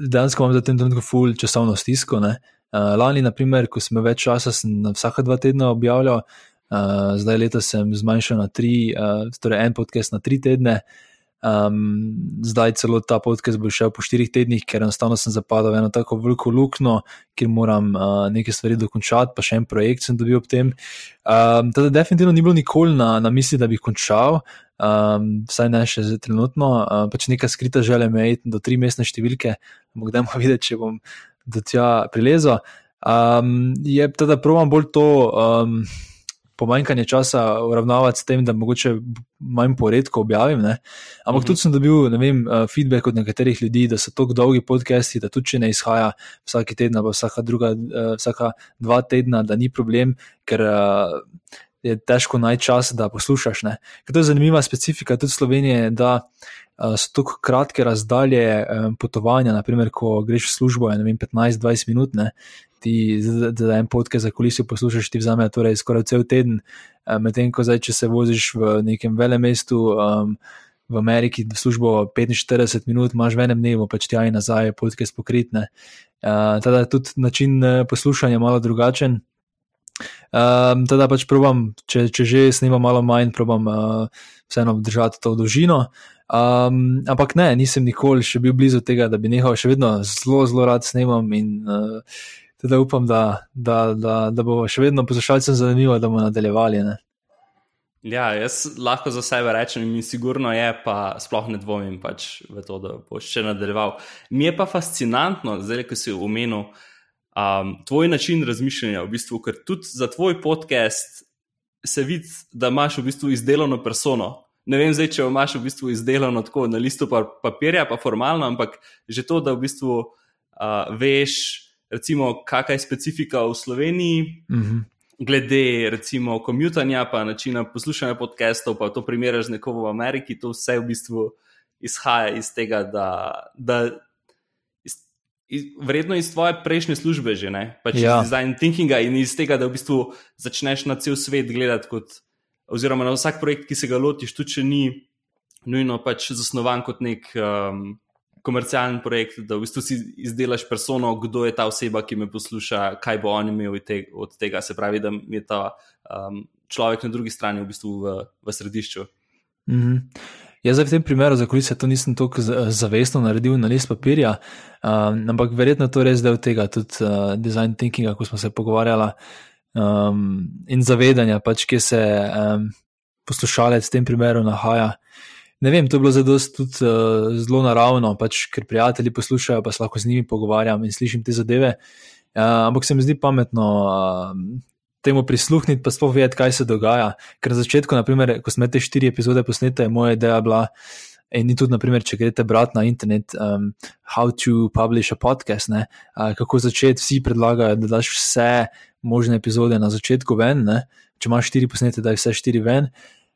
dejansko imam v tem trenutku ful časovno stisko. Uh, lani, naprimer, ko sem več časa, sem vsake dva tedna objavljal. Uh, zdaj leta sem zmanjšal na tri, uh, torej en podcast na tri tedne. Um, zdaj celo ta podcast bo šel po štirih tednih, ker enostavno sem zapadal v eno tako veliko luknjo, kjer moram uh, nekaj stvari dokončati, pa še en projekt sem dobil ob tem. Um, teda definitivno ni bilo nikoli na, na misli, da bi končal, um, vsaj ne še trenutno, uh, pač neka skrita želja me je do tri mestne številke, ampak da bomo videti, če bom do tja prilezel. Um, je teda provam bolj to. Um, pomanjkanje časa uravnavati s tem, da mogoče manj poredko objavim. Ne? Ampak mm -hmm. tudi sem dobil vem, uh, feedback od nekaterih ljudi, da so tako dolgi podcasti, da tudi če ne izhaja vsak teden, pa vsaka, druga, uh, vsaka dva tedna, da ni problem, ker. Je težko najti čas, da poslušaš. Ne? To je zanimiva specifika tudi Slovenije, da uh, so tako kratke razdalje um, potovanja. Naprimer, ko greš v službo, je 15-20 minut, ne? ti za en podcast za kulisijo poslušaš, ti vzame torej skoraj cel teden, eh, medtem ko zdaj, če se voziš v nekem velem mestu. Um, V Ameriki v službo 45 minut, imaš v enem dnevu, pač ti aj nazaj, podcast pokritne. Uh, teda je tudi način poslušanja malo drugačen. Um, teda pač probam, če, če že snimam malo manj, probam uh, vseeno držati to dolžino. Um, ampak ne, nisem nikoli še bil blizu tega, da bi nehal, še vedno zelo, zelo rad snimam in uh, Teda upam, da, da, da, da bo še vedno poslušalcem zanimivo, da bomo nadaljevali. Ne?
Ja, jaz lahko za sebe rečem, in sigurno je, pa sploh ne dvomim pač v to, da boš še nadaljeval. Mi je pa fascinantno, zdaj, ko si omenil um, tvoj način razmišljanja, v bistvu, ker tudi za tvoj podcast se vidi, da imaš v bistvu izdelano persono. Ne vem, zdaj, če imaš v bistvu izdelano tako na listu papirja, pa formalno, ampak že to, da v bistvu uh, veš recimo, kakšna je specifika v Sloveniji, mm -hmm. glede recimo komutanja, pa načina poslušanja podcastov, pa to primerjaš z nekom v Ameriki, to vse v bistvu izhaja iz tega, da. da Vredno iz tvoje prejšnje službe, že ne, pač ja. iz design thinkinga in iz tega, da v bistvu začneš na cel svet gledati, kot, oziroma na vsak projekt, ki se ga lotiš, tudi če ni nujno pač zasnovan kot nek um, komercialen projekt, da v bistvu si izdelaš persono, kdo je ta oseba, ki me posluša, kaj bo on imel od tega. Se pravi, da je ta um, človek na drugi strani v bistvu v, v središču.
Mm -hmm. Jaz v tem primeru, za kulise, to nisem tako zavestno naredil na list papirja, um, ampak verjetno to res del tega, tudi uh, design thinkinga, ko smo se pogovarjali, um, in zavedanja, pač, kje se um, poslušalec v tem primeru nahaja. Ne vem, to je bilo tudi uh, zelo naravno, pač, ker prijatelji poslušajo, pa se lahko z njimi pogovarjam in slišim te zadeve. Uh, ampak se mi zdi pametno uh, temu prisluhniti, pa sploh vedeti, kaj se dogaja. Ker na začetku, naprimer, ko smo te štiri epizode posnete, je moja ideja bila. In tudi, naprimer, če greste brati na internet, um, how to publish a podcast, ne, uh, kako začeti, vsi predlagajo, da daš vse možne epizode na začetku ven. Ne. Če imaš štiri posnete, da je vse štiri ven.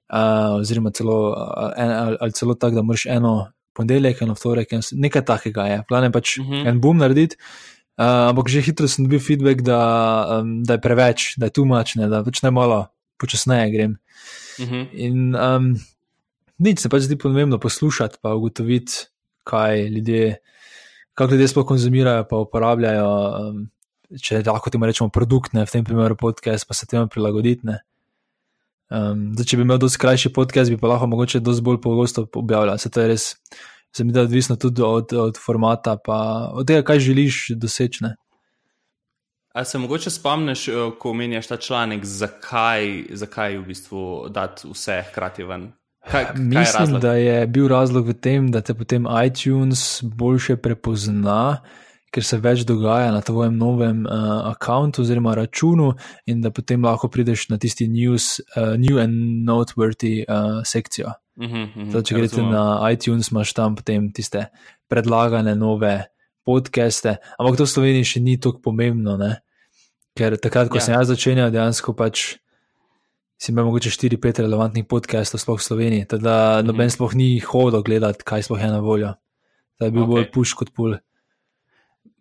Uh, oziroma, celo, uh, en, ali, ali celo tako, da moraš eno ponedeljek, eno vtorek, nekaj takega je. Plan je pač uh mhm. -huh. en boom narediti. Uh, ampak že hitro sem dobil feedback, da, um, da je preveč, da je tu mačne, da pač ne malo počasneje grem. Uh mhm. -huh. In um, nič se pač zdi pomembno poslušati, pa ugotoviti, kaj ljudje, kako ljudje sploh konzumirajo, pa uporabljajo. Um, če lahko temu rečemo produkt, ne, v tem primeru podcast, pa se temu prilagoditi. Um, zdaj, če bi imel dosti krajši podcast, bi pa lahko mogoče dosti bolj pogosto objavljal. Se to je res, se mi da odvisno tudi od, od formata, pa od tega, kaj želiš doseči.
A se mogoče spomniš, eh, ko omenjaš ta članek, zakaj, zakaj v bistvu dati vse hkrati ven?
Kaj, kaj Mislim, je da je bil razlog v tem, da te potem iTunes boljše prepozna ker se več dogaja na tvojem novem uh, računu oziroma računu, in da potem lahko prideš na tisti news, uh, new and noteworthy uh, sekcijo. Uh -huh, uh -huh, Zdaj, če greš na iTunes, imaš tam potem tiste predlagane nove podcaste, ampak to v Sloveniji še ni tako pomembno, ne? ker takrat, ko ja. sem jaz začenjal, dejansko pač. Si imel mogoče 4-5 relevantnih podcastov, sploh v Sloveniji, tako da noben mm -hmm. sploh ni hodil gledati, kaj sploh je na voljo. Da je bil okay. bolj puš kot pul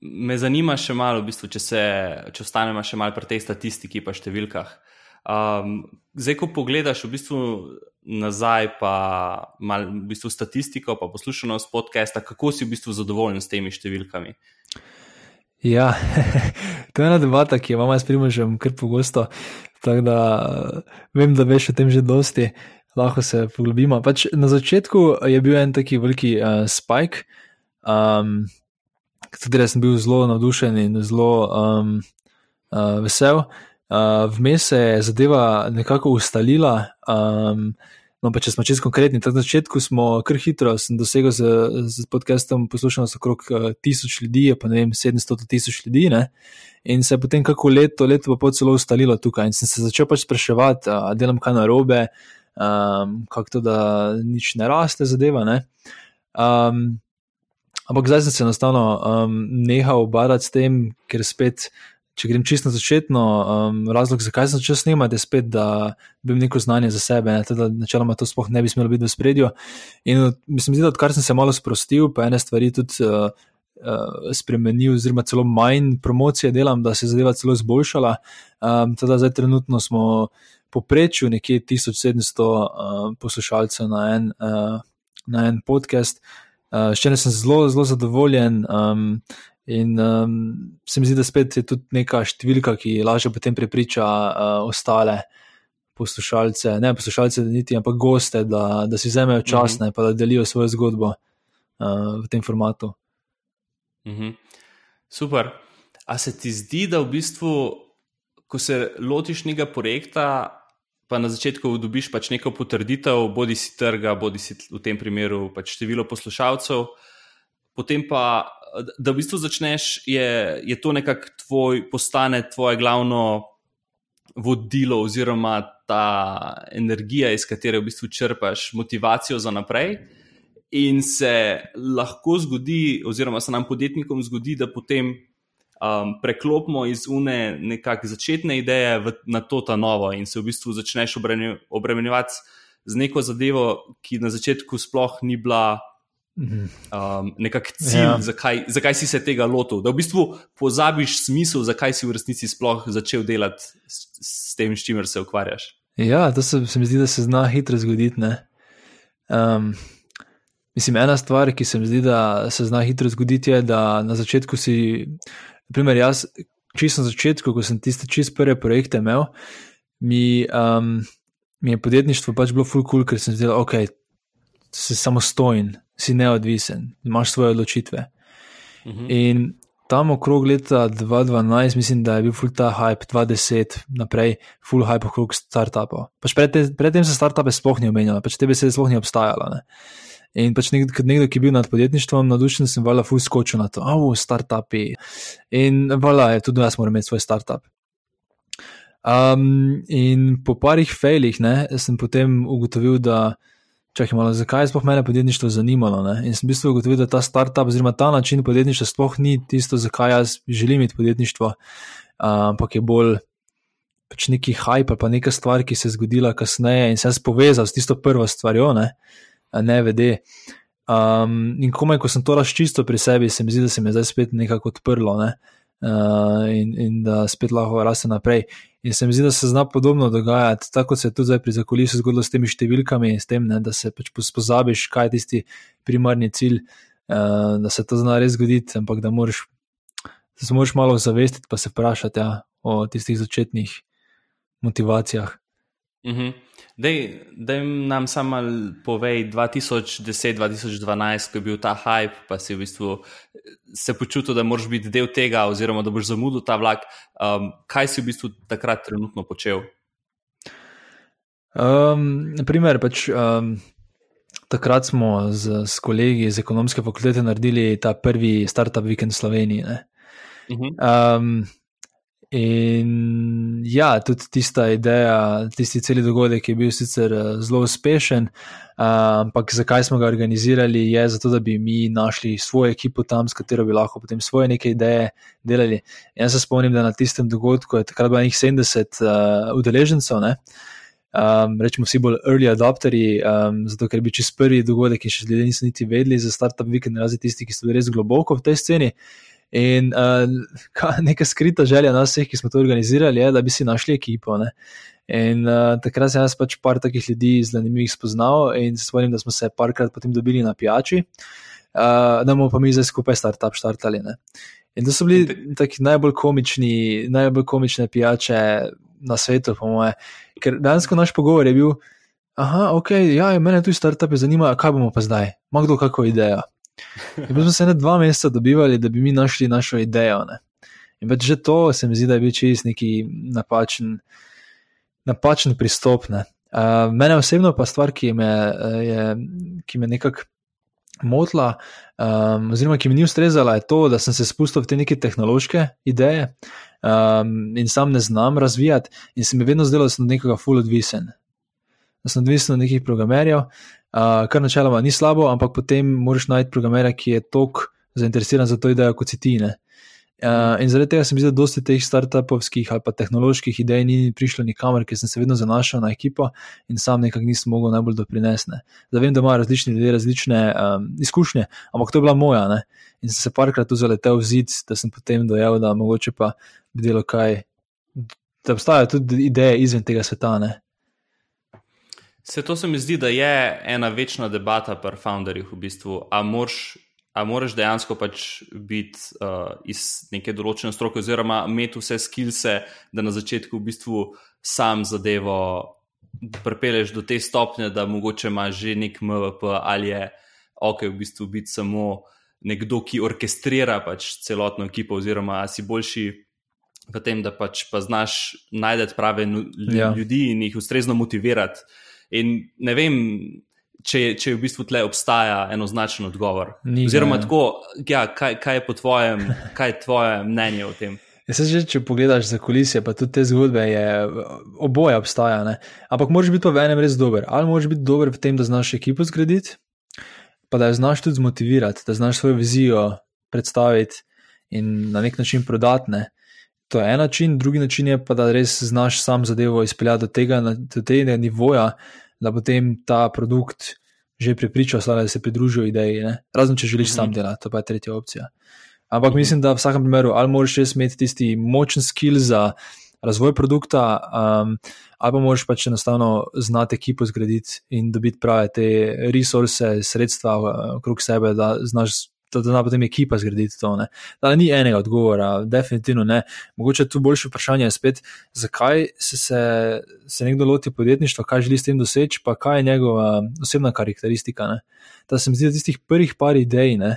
me zanima še malo, v bistvu, če, se, če ostanemo še malo pri tej statistiki in številkah. Um, zdaj, ko pogledaš v bistvu nazaj, pa malo v bistvu statistiko, pa poslušanost podcasta, kako si v bistvu zadovoljen s temi številkami?
Ja, to je ena debata, ki jo imamo s Primožem kar pogosto. Tako da vem, da veš o tem že dosti, lahko se poglobimo. Pač na začetku je bil en taki veliki uh, spike, um, katerega sem bil zelo navdušen in zelo um, uh, vesel. Uh, Vmes se je zadeva nekako ustalila. Um, No, pa če smo čisto konkretni, na začetku smo kar hitro dosegli z, z podcastom poslušalnost okrog uh, tisoč ljudi, pa ne vem, 700 tisoč ljudi. Ne? In se je potem kako leto, leto pa celo ustalilo tukaj. In sem se začel pač spraševati, uh, delam kaj narobe, um, kako to, da nič ne raste zadeva. Ne? Um, ampak zdaj sem se enostavno um, nehal obarati s tem, ker spet če grem čisto na začetno, um, razlog, zakaj sem začel snemati, je spet, da bi imel neko znanje za sebe, ne, teda načeloma to sploh ne bi smelo biti v spredju. In mislim, da odkar sem se malo sprostil, pa ene stvari tudi uh, uh, spremenil, oziroma celo manj promocije delam, da se je zadeva celo izboljšala. Um, teda zdaj trenutno smo poprečju nekje 1700 uh, poslušalcev na en, uh, na en podcast. Uh, še ne sem zelo, zelo zadovoljen. Um, In um, se mi zdi, da spet je tudi neka številka, ki lažje potem prepriča uh, ostale poslušalce, ne poslušalce, niti, ampak goste, da, da si vzamejo čas in mm -hmm. da delijo svojo zgodbo uh, v tem formatu.
Mm -hmm. Super. A se ti zdi, da v bistvu, ko se lotiš nekega projekta, pa na začetku dobiš pač neko potrditev, bodi si trga, bodi si v tem primeru pač število poslušalcev, potem pa da v bistvu začneš, je, je to nekako tvoj, postane tvoje glavno vodilo, oziroma ta energija, iz katere v bistvu črpaš motivacijo za naprej. In se lahko zgodi, oziroma se nam podjetnikom zgodi, da potem um, preklopimo iz une nekakšne začetne ideje v, na to ta novo, in se v bistvu začneš obremenjevati z neko zadevo, ki na začetku sploh ni bila um, nekakšen cilj, ja. zakaj, zakaj si se tega lotil. Da v bistvu pozabiš smisel, zakaj si v resnici sploh začel delati s, s tem, s čimer se ukvarjaš.
Ja, to se, se mi zdi, da se zna hitro zgoditi. Um, mislim, ena stvar, ki se mi zdi, da se zna hitro zgoditi, je, da na začetku si, naprimer, jaz, čisto na začetku, ko sem tiste čist prve projekte imel, mi, um, mi je podjetništvo pač bilo full cool, ker sem zdel, ok, si samostojen, si neodvisen, imaš svoje odločitve. Uh mhm. -huh. In tam okrog leta 2012, mislim, da je bil full ta hype, 2010 naprej, full hype okrog startupov. Pač predtem pred se startupe sploh ni omenjalo, pač te besede sploh ni obstajala. Ne? In pač nekdo, nekdo, ki je bil nad podjetništvom, navdušen sem, vala, full skočil na to, avo, startupi. In vala, je tudi jaz moram imeti svoj startup. Um, in po parih failih, ne, sem potem ugotovil, da čakaj malo, zakaj je sploh mene podjetništvo zanimalo. Ne? In sem v bistvu ugotovil, da ta startup, oziroma ta način podjetništva, sploh ni tisto, zakaj jaz želim imeti podjetništvo, ampak je bolj pač neki hype, pa neka stvar, ki se je zgodila kasneje in se je povezal s tisto prvo stvarjo, ne, ne vede. Um, in komaj, ko sem to razčistil pri sebi, se mi zdi, da se mi je zdaj spet nekako odprlo. Ne? Uh, in, in da spet lahko raste naprej. In se mi zdi, da se zna podobno dogajati, tako se je tudi zdaj pri zakulisju zgodilo s temi številkami in s tem, ne, da se pač pozabiš, kaj je tisti primarni cilj, uh, da se to zna res zgoditi, ampak da moraš, da se moraš malo zavestiti, pa se vprašati ja, o tistih začetnih motivacijah.
Mhm. Da jim nam samo povej, 2010-2012, ko je bil ta hype, pa si v bistvu se počutil, da moraš biti del tega, oziroma da boš zamudil ta vlak. Um, kaj si v bistvu takrat trenutno počel?
Um, naprimer, pač, um, takrat smo z, z kolegi iz ekonomske fakultete naredili ta prvi startup vikend v Sloveniji. Uh -huh. um, In ja, tudi tista ideja, tisti celi dogodek je bil sicer eh, zelo uspešen, ampak zakaj smo ga organizirali, je zato, da bi mi našli svojo ekipo tam, s katero bi lahko potem svoje neke ideje delali. Jaz se spomnim, da na tistem dogodku je takrat bilo nekaj 70 uh, udeležencev. Um, rečemo, vsi bolj early adopteri, um, zato ker bi čez prvi dogodek in še ljudje niso niti vedeli za startup vikend, razen tisti, ki so bili res globoko v tej sceni. In uh, neka skrita želja nas vseh, ki smo to organizirali, je, da bi si našli ekipo. Ne? In uh, takrat sem jaz pač par takih ljudi zanimivih spoznal in spomnim, da smo se parkrat potem dobili na pijači, uh, da bomo pa mi zdaj skupaj startup štartali. Ne? In to so bili taki najbolj komični, najbolj komične pijače, na svetu, po moje. Ker dejansko naš pogovor je bil, ah, ok, ja, mene tu startupe zanimajo, kaj bomo pa zdaj, ima kdo kakšno idejo. In smo se ne dva meseca dobivali, da bi mi našli našo idejo. Ne? In več že to se mi zdi, da je bil čist neki napačen, napačen pristop. Ne? Uh, mene osebno pa stvar, ki me, je, ki me nekako motila, um, oziroma ki mi ni ustrezala, je to, da sem se spustil v te neke tehnološke ideje um, in sam ne znam razvijati, in se mi vedno zdelo, da sem od nekoga full odvisen. Da sem odvisen od nekih programerjev, uh, kar načeloma ni slabo, ampak potem moraš najti programerja, ki je tok zainteresiran za to idejo, kot si ti. Ne? Uh, in zaradi tega se mi zdi, da dosti teh startupovskih ali pa tehnoloških idej ni prišlo nikamor, ker sem se vedno zanašal na ekipo in sam nekako nisem mogel najbolj doprinesne. Zdaj vem, da imajo različni ljudje različne um, izkušnje, ampak to je bila moja. Ne? In sem se parkrat tu zaletel v zid, da sem potem dojel, da mogoče pa bi delo kaj, da obstajajo tudi ideje izven tega sveta. Ne?
Se to se mi zdi, da je ena večna debata pri founderjih v bistvu. A moraš A moraš dejansko pač biti uh, iz neke določene stroke, oziroma imeti vse skilse, da na začetku v bistvu sam zadevo pripelješ do te stopnje, da mogoče imaš že nek MVP ali je ok, v bistvu biti samo nekdo, ki orkestrira pač celotno ekipo, oziroma si boljši v tem, da pač pa znaš najti prave ja. ljudi ja. in jih ustrezno motivirati. In ne vem, če, če v bistvu tle obstaja enoznačen odgovor. Ni, Oziroma, tako, ja, kaj, kaj je po tvojem, kaj je tvoje mnenje o tem?
Ja, že, če pogledaš za kulisije, pa tudi te zgodbe, je, oboje obstaja. Ne? Ampak moraš biti pa v enem res dober. Ali moraš biti dober v tem, da znaš ekipo zgraditi, pa da jo znaš tudi zmotivirati, da znaš svojo vizijo predstaviti in na nek način prodati. Ne? To je en način, drugi način je pa, da res znaš sam zadevo izpeljati do tega, do tega nivoja, da potem ta produkt že pripriča, da se pridružijo ideji. Ne? Razen če želiš mm -hmm. sam delati, to pa je tretja opcija. Ampak mm -hmm. mislim, da v vsakem primeru ali moraš res imeti tisti močen skill za razvoj produkta, um, ali pa moraš pač enostavno znati ekipo zgraditi in dobiti prave te resurse, sredstva okrog sebe, da znaš da zna potem ekipa zgraditi to. Da ni enega odgovora, definitivno ne. Mogoče tu boljše vprašanje je spet, zakaj se, se, se nekdo loti podjetništva, kaj želi s tem doseči, pa kaj je njegova osebna karakteristika. Ne. Da se mi zdi, da tistih prvih par idej, ne,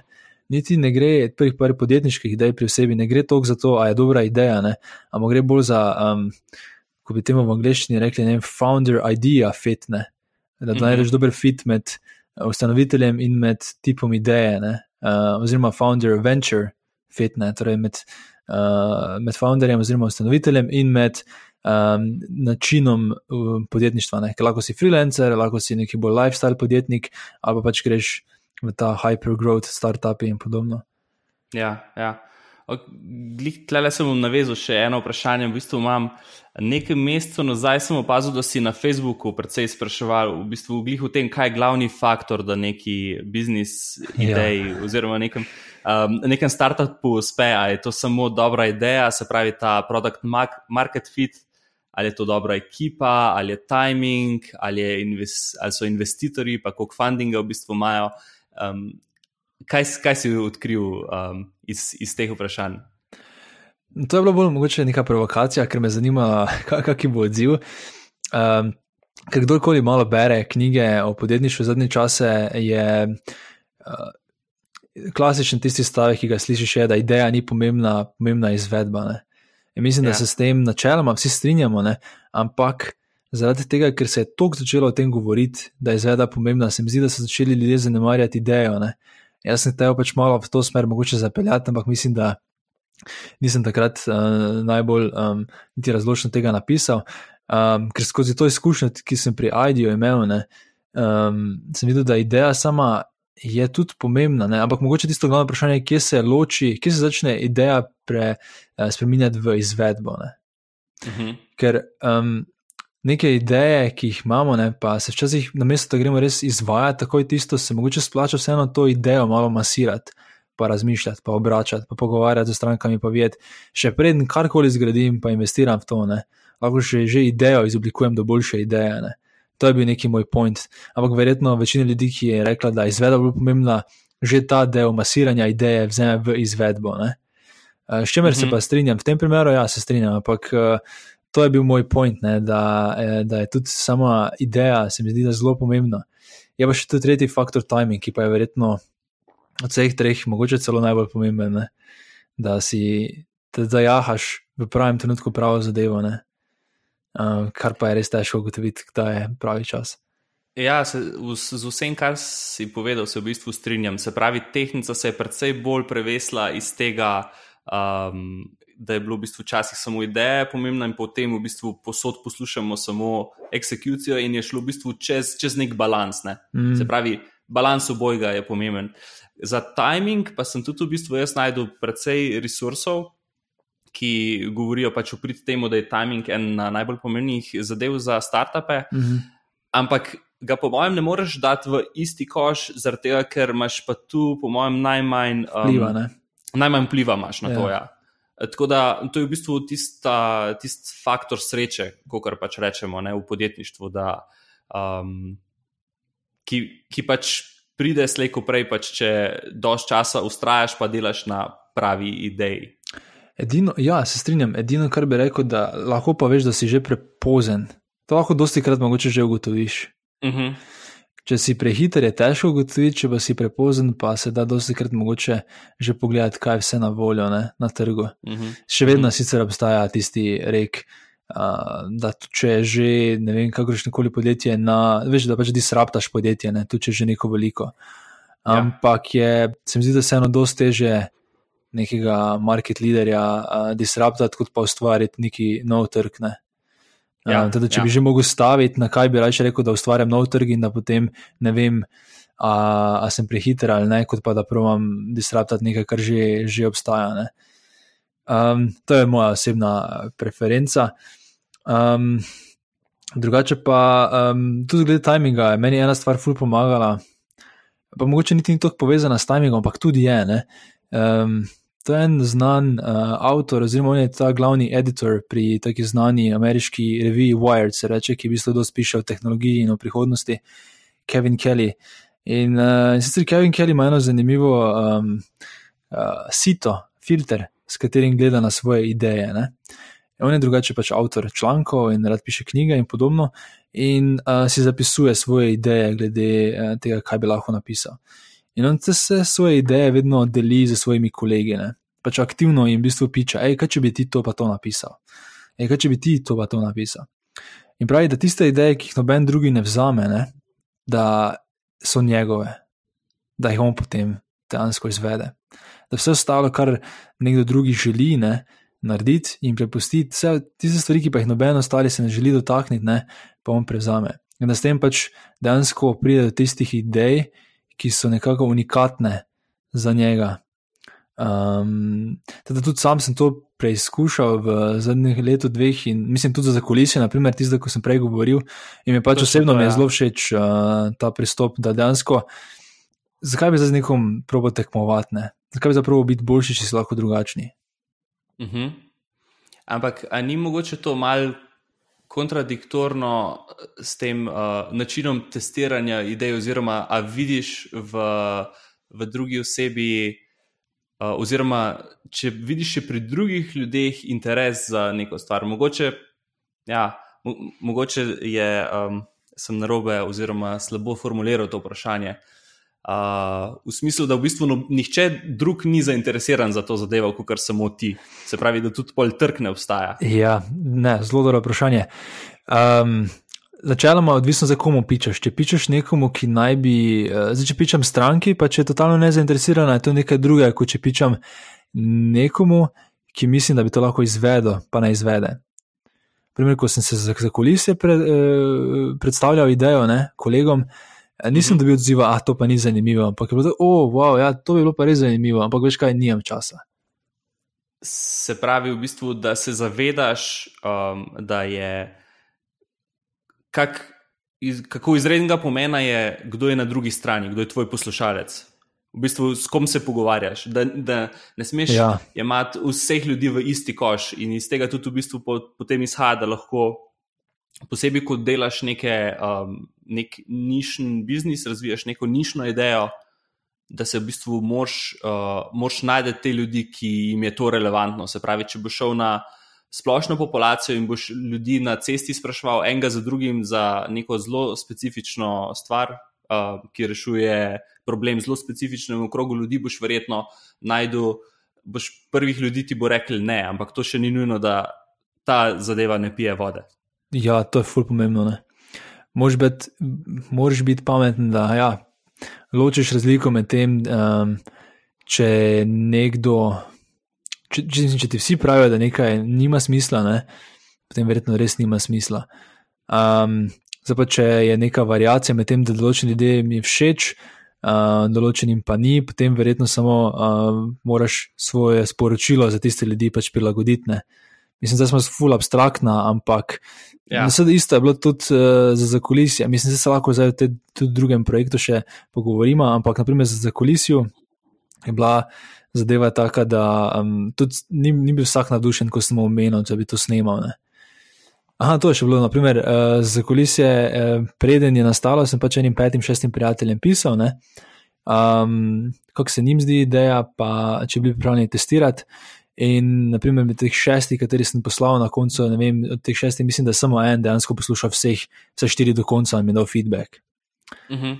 niti ne gre, prvih par podjetniških idej pri sebi, ne gre toliko za to, a je dobra ideja, ne, ampak gre bolj za, um, ko bi temu v angleščini rekli, ne, founder idea fit, ne. Da mhm. najdeš dober fit med ustanoviteljem in med tipom ideje. Ne uh, oziroma founder venture fit, ne, torej med, uh, med founderjem oziroma ustanoviteljem in med um, načinom uh, podjetništva. Ne. Ker lahko si freelancer, lahko si neki bolj lifestyle podjetnik, ali pa pač greš v ta hypergrowth startup in podobno.
Ja, ja. Tle se bom navezal še eno vprašanje. V bistvu imam nekaj mesecev nazaj, sem opazil, da si na Facebooku precej spraševal v bistvu v tem, kaj je glavni faktor, da neki biznis ideji ja. oziroma nekem, um, nekem startupu uspe. Ali je to samo dobra ideja, se pravi ta product market fit, ali je to dobra ekipa, ali je timing, ali, je invest, ali so investitorji, pa koliko fundinga v bistvu imajo. Um, kaj, kaj si odkril um, iz, iz teh vprašanj?
To je bilo bolj mogoče neka provokacija, ker me zanima, kakšen bo odziv. Um, ker kdorkoli malo bere knjige o podjetništvu zadnje čase, je uh, klasičen tisti stavek, ki ga slišiš, je, da ideja ni pomembna, pomembna izvedba. Mislim, ja. da se s tem načeloma vsi strinjamo, ne? ampak zaradi tega, ker se je toliko začelo o tem govoriti, da je izvedba pomembna, se mi zdi, da so začeli ljudje zanemarjati idejo. Ne? Jaz sem te pač malo v to smer mogoče zapeljati, ampak mislim, da nisem takrat uh, najbolj um, niti razločno tega napisal. Um, ker skozi to izkušnjo, ki sem pri IDEO imel, ne, um, sem videl, da ideja sama je tudi pomembna, ne, ampak mogoče tisto glavno vprašanje je, kje se loči, kje se začne ideja pre, uh, spremenjati v izvedbo. Uh mhm. -huh. Ker um, neke ideje, ki jih imamo, ne, pa se včasih, namesto da gremo res izvajati, tako je tisto, se mogoče splača vseeno to idejo malo masirati, pa razmišljati, pa obračati, pa pogovarjati z strankami, pa videti, še preden karkoli zgradim, pa investiram v to, ne. lahko še, že idejo izoblikujem do boljše ideje. Ne. To je bil neki moj point. Ampak verjetno večina ljudi, ki je rekla, da je izvedba bolj pomembna, že ta del masiranja ideje vzame v izvedbo. Ne. S čemer mm -hmm. se mhm. pa strinjam, v tem primeru, ja, se strinjam, ampak to je bil moj point, ne, da, eh, da je tudi sama ideja, se mi zdi, da je zelo pomembna. Je pa še tu tretji faktor timing, ki pa je verjetno od vseh treh, mogoče celo najbolj pomemben, ne, da si zajahaš v pravem trenutku pravo zadevo, uh, kar pa je res težko ugotoviti, kdaj je pravi čas.
Ja, se, v, z vsem, kar si povedal, se v bistvu strinjam. Se pravi, tehnika se je precej bolj prevesla iz tega, um, da je bilo v bistvu včasih samo ideja pomembna in potem v bistvu posod poslušamo samo eksekucijo in je šlo v bistvu čez, čez nek balans. Ne? Mm. Se pravi, balans obojega je pomemben. Za timing pa sem tudi v bistvu jaz najdel precej resursov, ki govorijo pač o prid temu, da je timing ena najbolj pomembnih zadev za startupe. Mm -hmm. Ampak ga, po mojem, ne moreš dati v isti koš, zaradi tega, ker imaš pa tu, po mojem, najmanj
um, vpliva.
Najmanj vpliva imaš na ja. to. Ja. Tako da to je v bistvu tisti faktor sreče, kot pač rečemo ne, v podjetništvu, da, um, ki, ki pač pride slejko prej, pač, če dož časa ustrajaš, pa delaš na pravi ideji.
Edino, ja, se strinjam. Edino, kar bi rekel, da lahko pa veš, da si že prepozen. To lahko dosti krat mogoče že ugotoviš. Uh mhm. -huh. Če si prehiter, je težko ugotoviti, če pa si prepozen, pa se da dosti krat mogoče že pogledati, kaj vse na voljo ne, na trgu. Uh mhm. -huh. Še vedno uh mhm. -huh. sicer obstaja tisti rek. Uh, da, če je že ne vem, kakršno koli podjetje, na, veš, da pač disruptaš podjetje, ne, tudi če je že neko veliko. Ja. Ampak je, se mi zdi, da je vseeno dosti teže nekega market leaderja uh, disruptati, kot pa ustvariti neki nov trg. Ne. Ja, uh, teda, če ja. bi že mogel staviti, na kaj bi raje rekel, da ustvarjam nov trg in da potem ne vem, a, a sem prehiter ali ne, kot pa da provam disruptati nekaj, kar že, že obstaja. Um, to je moja osebna preferenca. Um, drugače pa um, tudi glede timinga, meni je ena stvar ful pomagala. Pa mogoče niti ni tako povezana s timingom, ampak tudi je. Um, To je en znan uh, avtor, oziroma on je ta glavni editor pri taki znani ameriški reviji Wired, se reče, ki v bistvu dosti piše o tehnologiji in o prihodnosti, Kevin Kelly. In, uh, in sicer Kevin Kelly ima eno zanimivo um, uh, sito, filter, s katerim gleda na svoje ideje. Ne? On je drugače pač avtor člankov in rad piše knjige in podobno, in uh, si zapisuje svoje ideje glede uh, tega, kaj bi lahko napisal. In on se svoje ideje vedno deli z svojimi kolegi, ne? pač aktivno jim v bistvu piče, hej, kaj če bi ti to pa to napisal, hej, kaj če bi ti to pa to napisal. In pravi, da tiste ideje, ki jih noben drugi ne vzame, ne? da so njegove, da jih on potem dejansko izvede. Da vse ostalo, kar nekdo drugi želi ne? narediti in prepustiti, vse tiste stvari, ki pa jih noben ostali se ne želi dotakniti, ne? pa on prevzame. In da s tem pač dejansko pride do tistih idej, ki so nekako unikatne za njega. Um, teda tudi sam sem to preizkušal v zadnjih letu, dveh in mislim tudi za kulisije, naprimer tisto, ko sem prej govoril. In mi pač osebno mi je ja. zelo všeč uh, ta pristop, da dejansko, zakaj bi za nekom probo tekmovati, ne? zakaj bi za probo biti boljši, če si lahko drugačni.
Uh mhm. -huh. Ampak ni mogoče to malo kontradiktorno s tem uh, načinom testiranja idej, oziroma ali vidiš v, v drugi osebi, uh, oziroma če vidiš pri drugih ljudeh interes za neko stvar. Mogoče, ja, mo mogoče je, um, sem narobe, oziroma slabo formuliral to vprašanje. Uh, v smislu, da v bistvu no, nihče drug ni zainteresiran za to zadevo, kot samo ti. Se pravi, da tudi pol trg ne obstaja.
Ja, ne, zelo dobro vprašanje. Um, Začeloma, odvisno za komu pičeš. Če pičeš nekomu, ki naj bi, uh, zdaj če pičem stranki, pa če je totalno nezainteresirana, je to nekaj drugega, kot če pičem nekomu, ki mislim, da bi to lahko izvedel, pa ne izvede. Primer, ko sem se za, za kulise pred, eh, predstavljal idejo ne, kolegom, uh, Nisem dobil odziva, da to pa ni zanimivo, ampak je bilo, oh, wow, ja, to bi bilo pa res zanimivo, ampak veš kaj, nimam časa.
Se pravi, v bistvu, da se zavedaš, um, da je kak, iz, kako izrednega pomena je, kdo je na drugi strani, kdo je tvoj poslušalec. V bistvu, s kom se pogovarjaš, da, da ne smeš ja. imeti vseh ljudi v isti koš, in iz tega tudi v bistvu potem izhaja, da lahko posebej, ko delaš neke, um, nek nišni biznis, razvijaš neko nišno idejo, da se v bistvu moraš uh, najti te ljudi, ki jim je to relevantno. Se pravi, če boš šel na splošno populacijo in boš ljudi na cesti spraševal enega za drugim za neko zelo specifično stvar, uh, ki rešuje problem zelo specifičnem okrogu ljudi, boš verjetno najdel, boš prvih ljudi ti bo rekel ne, ampak to še ni nujno, da ta zadeva ne pije vode.
Ja, to je ful pomembno. Moraš biti, moraš biti pameten, da ja, ločiš razliko med tem, um, če nekdo če, če, če ti vsi pravijo, da nekaj nima smisla, ne, potem verjetno res nima smisla. Um, Zdaj, če je neka variacija med tem, da določenim ljudem je všeč, uh, določenim pa ni, potem verjetno samo uh, moraš svoje sporočilo za tiste ljudi pač prilagoditi. Ne. Mislim, da smo full abstraktna, ampak ja. isto je bilo tudi uh, za zakulisje. Mislim, da se lahko zdaj v tem drugem projektu še pogovorimo, ampak naprimer za zakulisju je bila zadeva taka, da um, tudi ni, ni bil vsak navdušen, ko smo omenili, da bi to snimal. Ne. Aha, to je še bilo, naprimer, uh, za kulisje, uh, preden je nastalo, sem pač enim petim, šestim prijateljem pisal, um, kako se jim zdi ideja, pa če bi bili pripravljeni testirati. In, naprimer, med teh šestih, kateri sem poslal na koncu, ne vem, od teh šestih, mislim, da samo en dejansko poslušal vseh, vse štiri do konca in mi dal feedback. Uh mhm. -huh.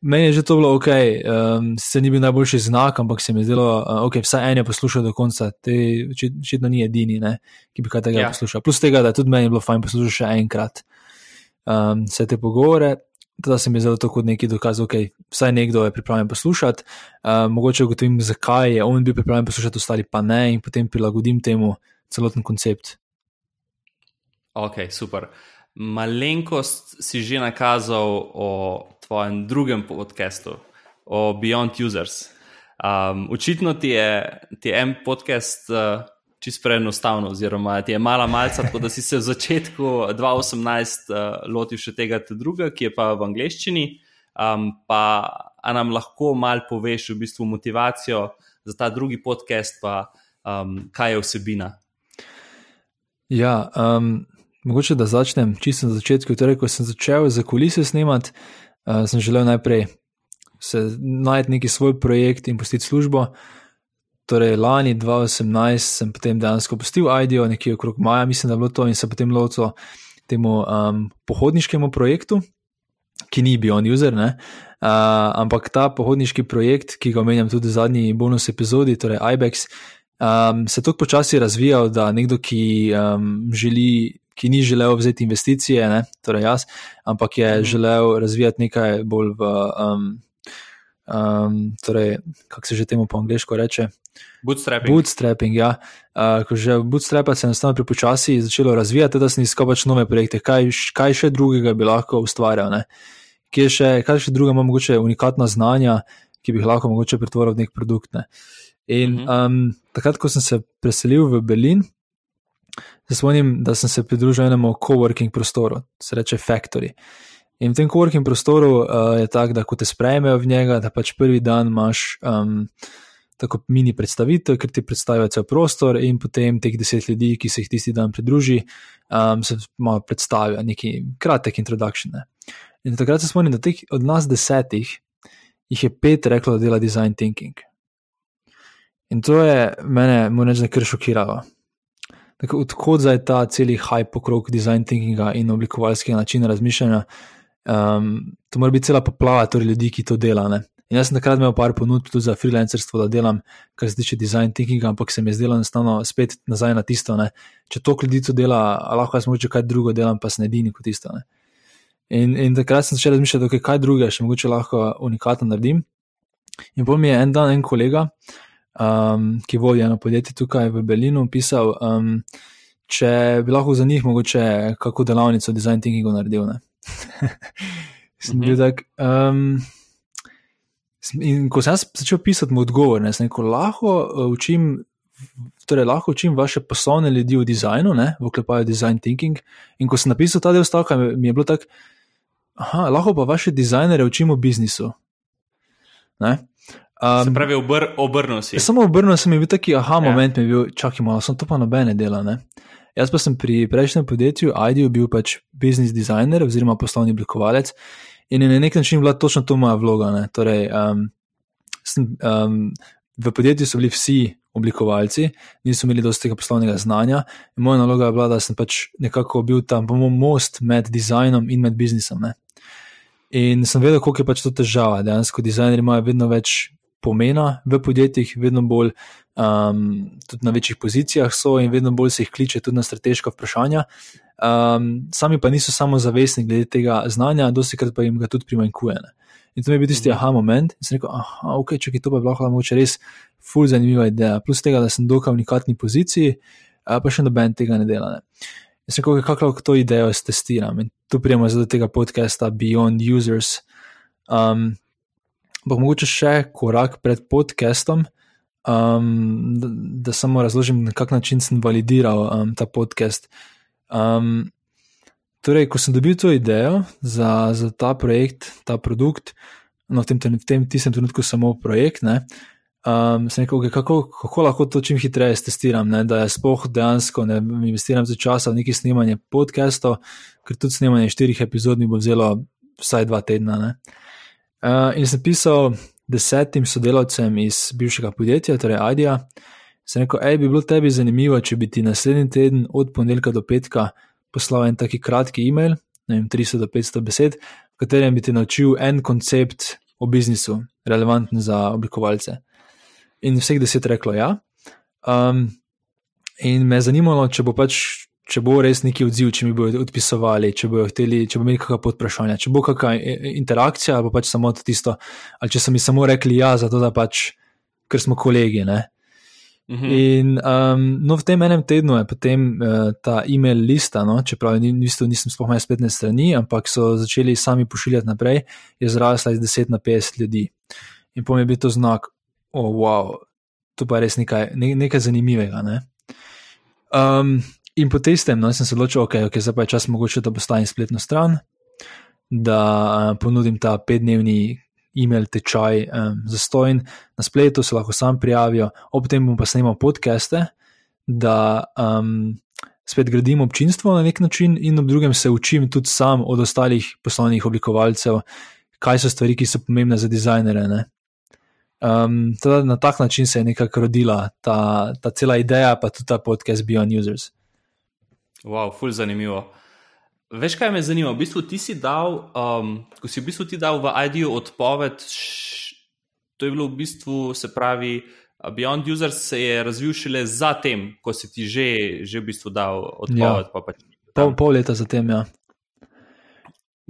Meni je že to bilo ok, um, se ni bil najboljši znak, ampak se mi je zdelo, uh, okay, vsaj en je poslušal do konca, te očitno ni edini, ne, ki bi kaj tega ja. poslušal. Plus tega, da tudi meni je bilo fajn poslušati še enkrat um, vse te pogovore. Da se mi je zdelo to kot neki dokaz, da okay, vsaj nekdo je pripravljen poslušati. Uh, mogoče ugotovim, zakaj je on bil pripravljen poslušati, ostali pa ne, in potem prilagodim temu celoten koncept.
Ok, super. Malenkost si že nakazal o tvojem drugem podkastu, o Beyond Users. Um, očitno ti je, ti je en podcast uh, čisto preenostavno, oziroma ti je mala malca, tako da si se v začetku 2018 uh, lotil še tega drugega, ki je pa v angleščini. Um, pa nam lahko malo poveš v bistvu motivacijo za ta drugi podcast, pa um, kaj je vsebina.
Ja, um, mogoče da začnem čisto na začetku. Torej, ko sem začel za kulise snemati, uh, sem želel najprej najti neki svoj projekt in postiti službo. Torej, lani 2018 sem potem dejansko postil IDO, nekje okrog maja, mislim, da je bilo to, in se potem lotil temu um, pohodniškemu projektu, ki ni bil on user, uh, ampak ta pohodniški projekt, ki ga omenjam tudi v zadnji bonus epizodi, torej IBEX, um, se je tako počasi razvijal, da nekdo, ki um, želi ki ni želel vzeti investicije, ne, torej jaz, ampak je mm. želel razvijati nekaj bolj v. Um, Um, torej, kako se že temu po angliško reče?
Bootstrapping.
Bootstrapping, ja. Uh, ko že bootstrapa se je enostavno prepočasi začelo razvijati, da sem iskal pač nove projekte, kaj, kaj še drugega bi lahko ustvarjal. Kaj še, kaj še drugega ima mogoče unikatna znanja, ki bi jih lahko mogoče pretvoril v nek produkt. Ne? In uh -huh. um, takrat, ko sem se preselil v Berlin, se spomnim, da sem se pridružil enemu coworking prostoru, se reče Factory. In v tem coworking prostoru uh, je tako, da ko te sprejmejo v njega, da pač prvi dan imaš um, tako mini predstavitev, ker ti predstavijo cel prostor, in potem teh deset ljudi, ki se jih tisti dan pridruži, um, se malo predstavijo, neki kratek introduction. Ne. In takrat se spomnim, da teh od nas desetih jih je pet reklo, da dela design thinking. In to je mene, moram reči, kar šokiralo. Odkud zdaj ta celi hype okrog design thinkinga in oblikovalskega načina razmišljanja? Um, to mora biti cela poplava torej ljudi, ki to delajo. In jaz sem takrat imel par ponudb tudi za freelancerstvo, da delam, kar se tiče design thinkinga, ampak se mi je zdelo enostavno spet nazaj na tisto. Ne? Če to ljudi to dela, lahko jaz mogoče kaj drugo delam, pa se ne edini kot tisto. In, in takrat sem začel razmišljati, okay, kaj drugega še mogoče lahko unikatno naredim. In potem je en dan en kolega um, ki vodi eno podjetje tukaj v Berlinu, pisal, um, če bi lahko za njih mogoče kako delavnico design thinkingu naredil. sem bil mhm. tak. Um, in ko sem začel pisati mu odgovor, ne, sem rekel, lahko uh, učim. Torej, lahko učim vaše poslovne ljudi v dizajnu, ne, v oklepaju design thinking. In ko sem napisal ta del stavka, mi je bilo tako, da lahko pa vaše dizajnere učimo v biznisu. Ne?
Um, se pravi, obr, obrnil si.
Samo obrnil sem, je bil taki aha ja. moment, mi je bil, čakaj malo, sem to pa nobene dela. Ne? Jaz pa sem pri prejšnjem podjetju, IDEO, bil pač business designer oziroma poslovni oblikovalec in je na nek način bila točno to moja vloga. Torej, um, sem, um, v podjetju so bili vsi oblikovalci, niso imeli dosti tega poslovnega znanja. In moja naloga je bila, da sem pač nekako bil tam most med dizajnom in med biznisom. Ne. In sem vedel, koliko je pač to težava. Dejansko dizajnerji imajo vedno več pomena v podjetjih, vedno bolj um, tudi na večjih pozicijah so in vedno bolj se jih kliče tudi na strateška vprašanja. Um, sami pa niso samo zavestni glede tega znanja, dosti krat pa jim ga tudi primanjkuje. Ne. In to mi je bil tisti aha moment, in sem rekel, ah, ok, če je to pa lahko moče res ful zanimiva ideja. Plus tega, da sem dokaj v unikatni poziciji, pa še noben tega ne dela. Ne. In sem rekel, kako lahko to idejo testiram. In tu prijemo do tega podcasta Beyond Users. Um, pa mogoče še korak pred podcastom, um, da, da samo razložim, na kak način sem validiral um, ta podcast. Um, Torej, ko sem dobil to idejo za, za ta projekt, ta produkt, no, v tem, v tem tistem trenutku samo projekt, ne, um, sem rekel, okay, kako, kako lahko to čim hitreje testiram, ne, da je spoh dejansko ne investiram za časa v neki snemanje podcastov, ker tudi snemanje štirih epizod mi bo vzelo vsaj dva tedna. Uh, in sem pisal desetim sodelavcem iz bivšega podjetja, torej Adia. Sem rekel, hej, bi bilo tebi zanimivo, če bi ti naslednji teden od ponedeljka do petka poslal en taki kratki e-mail, ne vem, 300 do 500 besed, v katerem bi ti naučil en koncept o biznisu, relevanten za oblikovalce. In vseh deset reklo ja. Um, in me je zanimalo, če bo pač. Če bo res neki odziv, če mi bodo odpisovali, če bodo hteli, če bo imeli kakšno podprašanje, če bo kakšna interakcija, ali pa pač samo tisto, ali če so mi samo rekli ja, zato da pač, ker smo kolegi. Ne? Mhm. In um, no, v tem enem tednu je potem uh, ta e-mail lista, no, čeprav ni, nisem, nisem sploh imel spletne strani, ampak so začeli sami pošiljati naprej, je zrasla iz 10 na 50 ljudi. In potem je bil to znak, oh, wow, to pa je res nekaj, ne, nekaj zanimivega. Ne? Um, in po testem no, sem se odločil, ok, okay zdaj pa je čas mogoče, da postavim spletno stran, da uh, ponudim ta petdnevni e-mail tečaj um, za stojn na spletu, se lahko sam prijavijo, ob tem bom pa snimal podcaste, da um, spet gradim občinstvo na nek način, in ob drugem se učim tudi sam od ostalih poslovnih oblikovalcev, kaj so stvari, ki so pomembne za dizajnere. Um, na tak način se je nekako rodila ta, ta cela ideja, pa tudi ta podcast Beyond Users.
Wow, ful zanimivo. Veš, kaj me zanima? V bistvu ti si dal, um, ko si v bistvu ti dal v ID odpoved, š, to je bilo v bistvu, se pravi, Beyond Users se je razvil šele zatem, ko si ti že, že v bistvu dal odpoved. Ja. Pa pač
pol, pol leta zatem, ja.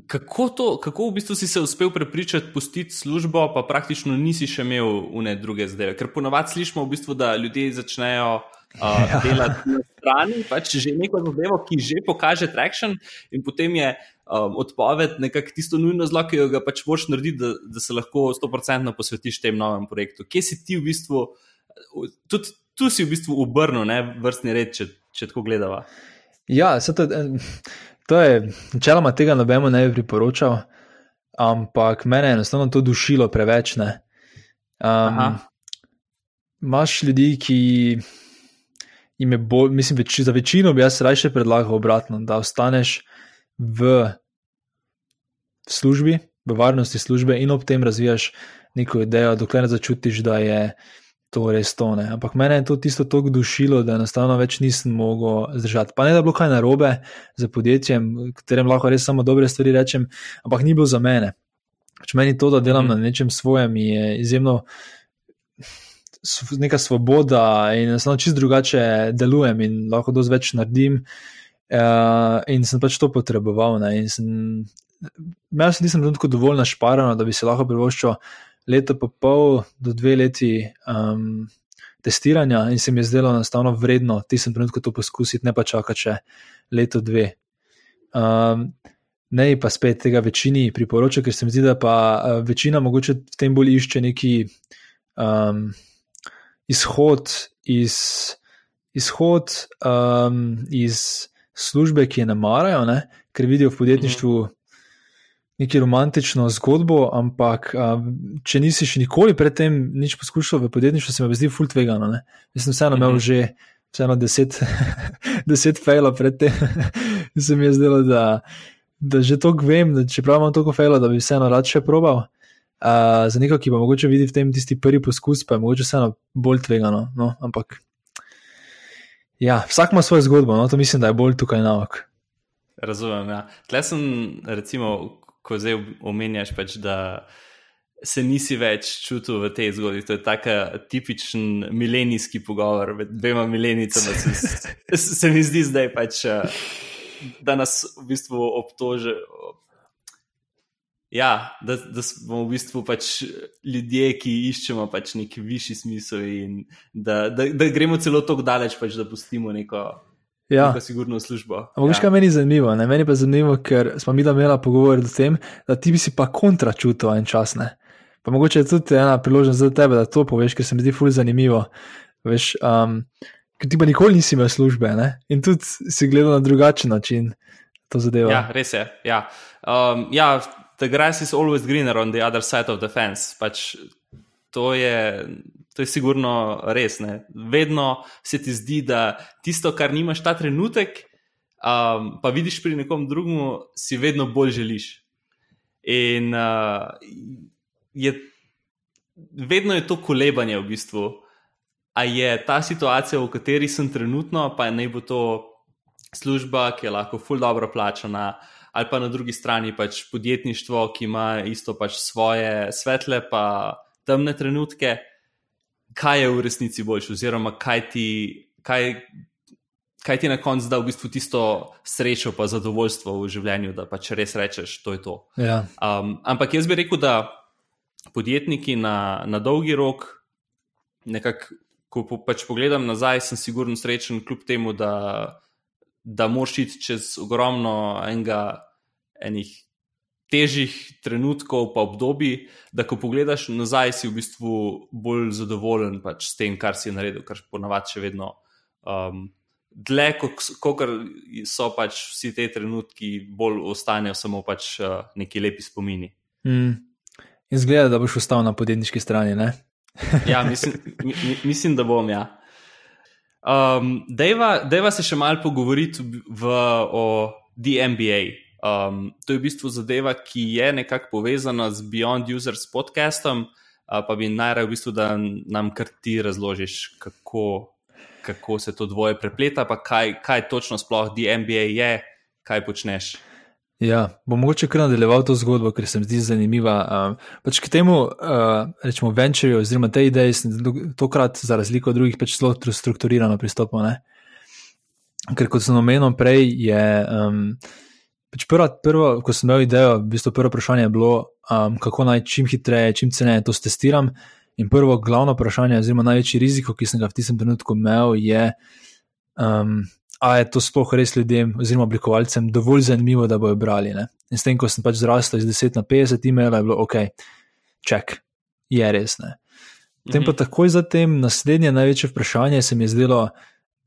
Kako, to, kako v bistvu si se uspel prepričati, pustiti službo, pa praktično nisi še imel une druge zdaj? Ker ponovadi slišimo, v bistvu, da ljudje začnejo uh, delati na strani, pač že neko zadevo, ki že pokaže traction, in potem je um, odpoved nekako tisto nujno zlo, ki ga pač moš narediti, da, da se lahko 100% posvetiš tem novem projektu. Kje si ti v bistvu, tudi tu si v bistvu obrnil, ne vrstni red, če, če tako gledava.
Ja, to, to je, načeloma tega nobeno ne bi priporočal, ampak mene je enostavno to dušilo preveč. Um, Máš ljudi, ki jim je bolj, mislim, več, za večino bi jaz raje predlagal obratno, da ostaneš v službi, v varnosti službe in ob tem razvijaš neko idejo, dokler ne začutiš, da je to res tone. Ampak mene je to tisto tako dušilo, da enostavno več nisem mogel zdržati. Pa ne, da je bilo kaj narobe za podjetjem, katerem lahko res samo dobre stvari rečem, ampak ni bilo za mene. Če meni to, da delam mm. na nečem svojem, je izjemno neka svoboda in enostavno čist drugače delujem in lahko dosti več naredim. Uh, in sem pač to potreboval. Jaz nisem tako dovolj našparan, da bi se lahko privoščil leto pa pol do dve leti um, testiranja in se mi je zdelo enostavno vredno, ti sem trenutno to poskusiti, ne pa čakati še leto, dve. Um, ne pa spet tega večini priporočam, ker se mi zdi, da pa uh, večina mogoče v tem bolj išče neki. Um, izhod iz, izhod, um, iz službe, ki je ne marajo, ne? ker vidijo v podjetništvu neki romantično zgodbo, ampak um, če nisi še nikoli predtem nič poskušal v podjetništvu, se mi zdi fult vegano. Ne? Jaz sem vseeno imel mhm. že vseeno deset, deset fejlov predtem in se mi je zdelo, da. Da že to vem, da čeprav imam toliko fejla, da bi vseeno rad še probal. Uh, za neko, ki pa mogoče vidi v tem tisti prvi poskus, pa je mogoče vseeno bolj tvegano. No? Ampak ja, vsak ima svojo zgodbo, no? to mislim, da je bolj tukaj nauk.
Razumem. Ja. Tle sem, recimo, ko zdaj omenjaš, pač, da se nisi več čutil v tej zgodbi. To je tako tipičen milenijski pogovor med dvema milenijcema. Se, se mi zdi zdaj pač, da nas v bistvu obtožijo. Ja, da, da smo v bistvu pač ljudje, ki iščemo pač neki višji smisel, in da, da, da gremo celo tako daleč, pač, da pustimo neko, ja. neko sigurno službo.
Ampak, ja. kaj meni je zanimivo? Ne? Meni pa je zanimivo, ker smo mi da imeli pogovor o tem, da ti bi si pa kontra čutil en čas. Ne? Pa mogoče je tudi ena priložnost za tebe, da to poveš, ker se mi zdi fully zanimivo. Veš, um, ker ti pa nikoli nisi imel službe ne? in tudi si gledal na drugačen način to zadevo.
Ja, res je. Ja. Um, ja the grass is always greener on the other side of the fence. Pač to je, to je sigurno res. Ne? Vedno se ti zdi, da tisto, kar nimaš ta trenutek, um, pa vidiš pri nekom drugem, si vedno bolj želiš. In uh, je, vedno je to kolebanje v bistvu. A je ta situacija, v kateri sem trenutno, pa naj bo to služba, ki je lahko ful dobro plačana, ali pa na drugi strani pač podjetništvo, ki ima isto pač svoje svetle, pa temne trenutke, kaj je v resnici boljše, oziroma kaj ti, kaj, kaj ti na koncu da v bistvu tisto srečo, pa zadovoljstvo v življenju, da pač res rečeš, to je to.
Ja.
Um, ampak jaz bi rekel, da podjetniki na, na dolgi rok, nekako, ko po, pač pogledam nazaj, sem sigurno srečen, kljub temu, da da moraš iti čez ogromno enega, enih težjih trenutkov, pa obdobij, da ko pogledaš nazaj, si v bistvu bolj zadovoljen pač s tem, kar si naredil, kar ponavadi še vedno. Um, Dle, kot so pač vsi te trenutki, bolj ostanejo samo pač uh, neki lepi spomini.
Mm. In zgleda, da boš ostal na podjetniški strani.
ja, mislim, mi, mislim, da bom. Ja. Um, dejva, dejva se še malo pogovoriti v, o DMBA. Um, to je v bistvu zadeva, ki je nekako povezana z Beyond Users podcastom, uh, pa bi najraje v bistvu, da nam kar ti razložiš, kako, kako se to dvoje prepleta, pa kaj, kaj točno sploh DMBA je, kaj počneš.
Ja, bom mogoče kar nadaljeval to zgodbo, ker se mi zdi zanimiva. Um, pač k temu, uh, rečemo, venture, oziroma te ideje, sem tokrat, za razliko od drugih, pač zelo strukturirano pristopil. Ker kot sem omenil prej, je um, pač prvo, prvo, ko sem imel idejo, v bistvu prvo vprašanje je bilo, um, kako naj čim hitreje, čim ceneje to testiram. In prvo glavno vprašanje, oziroma največji rizik, ki sem ga v tistem trenutku imel, je. Um, a je to sploh res ljudem, oziroma oblikovalcem, dovolj zanimivo, da bojo brali. Ne? In s tem, ko sem pač zrastel iz 10 na 50 e-mailov, je bilo ok, ček, je res. Ne? Potem pa mhm. takoj zatem naslednje največje vprašanje se mi je zdelo,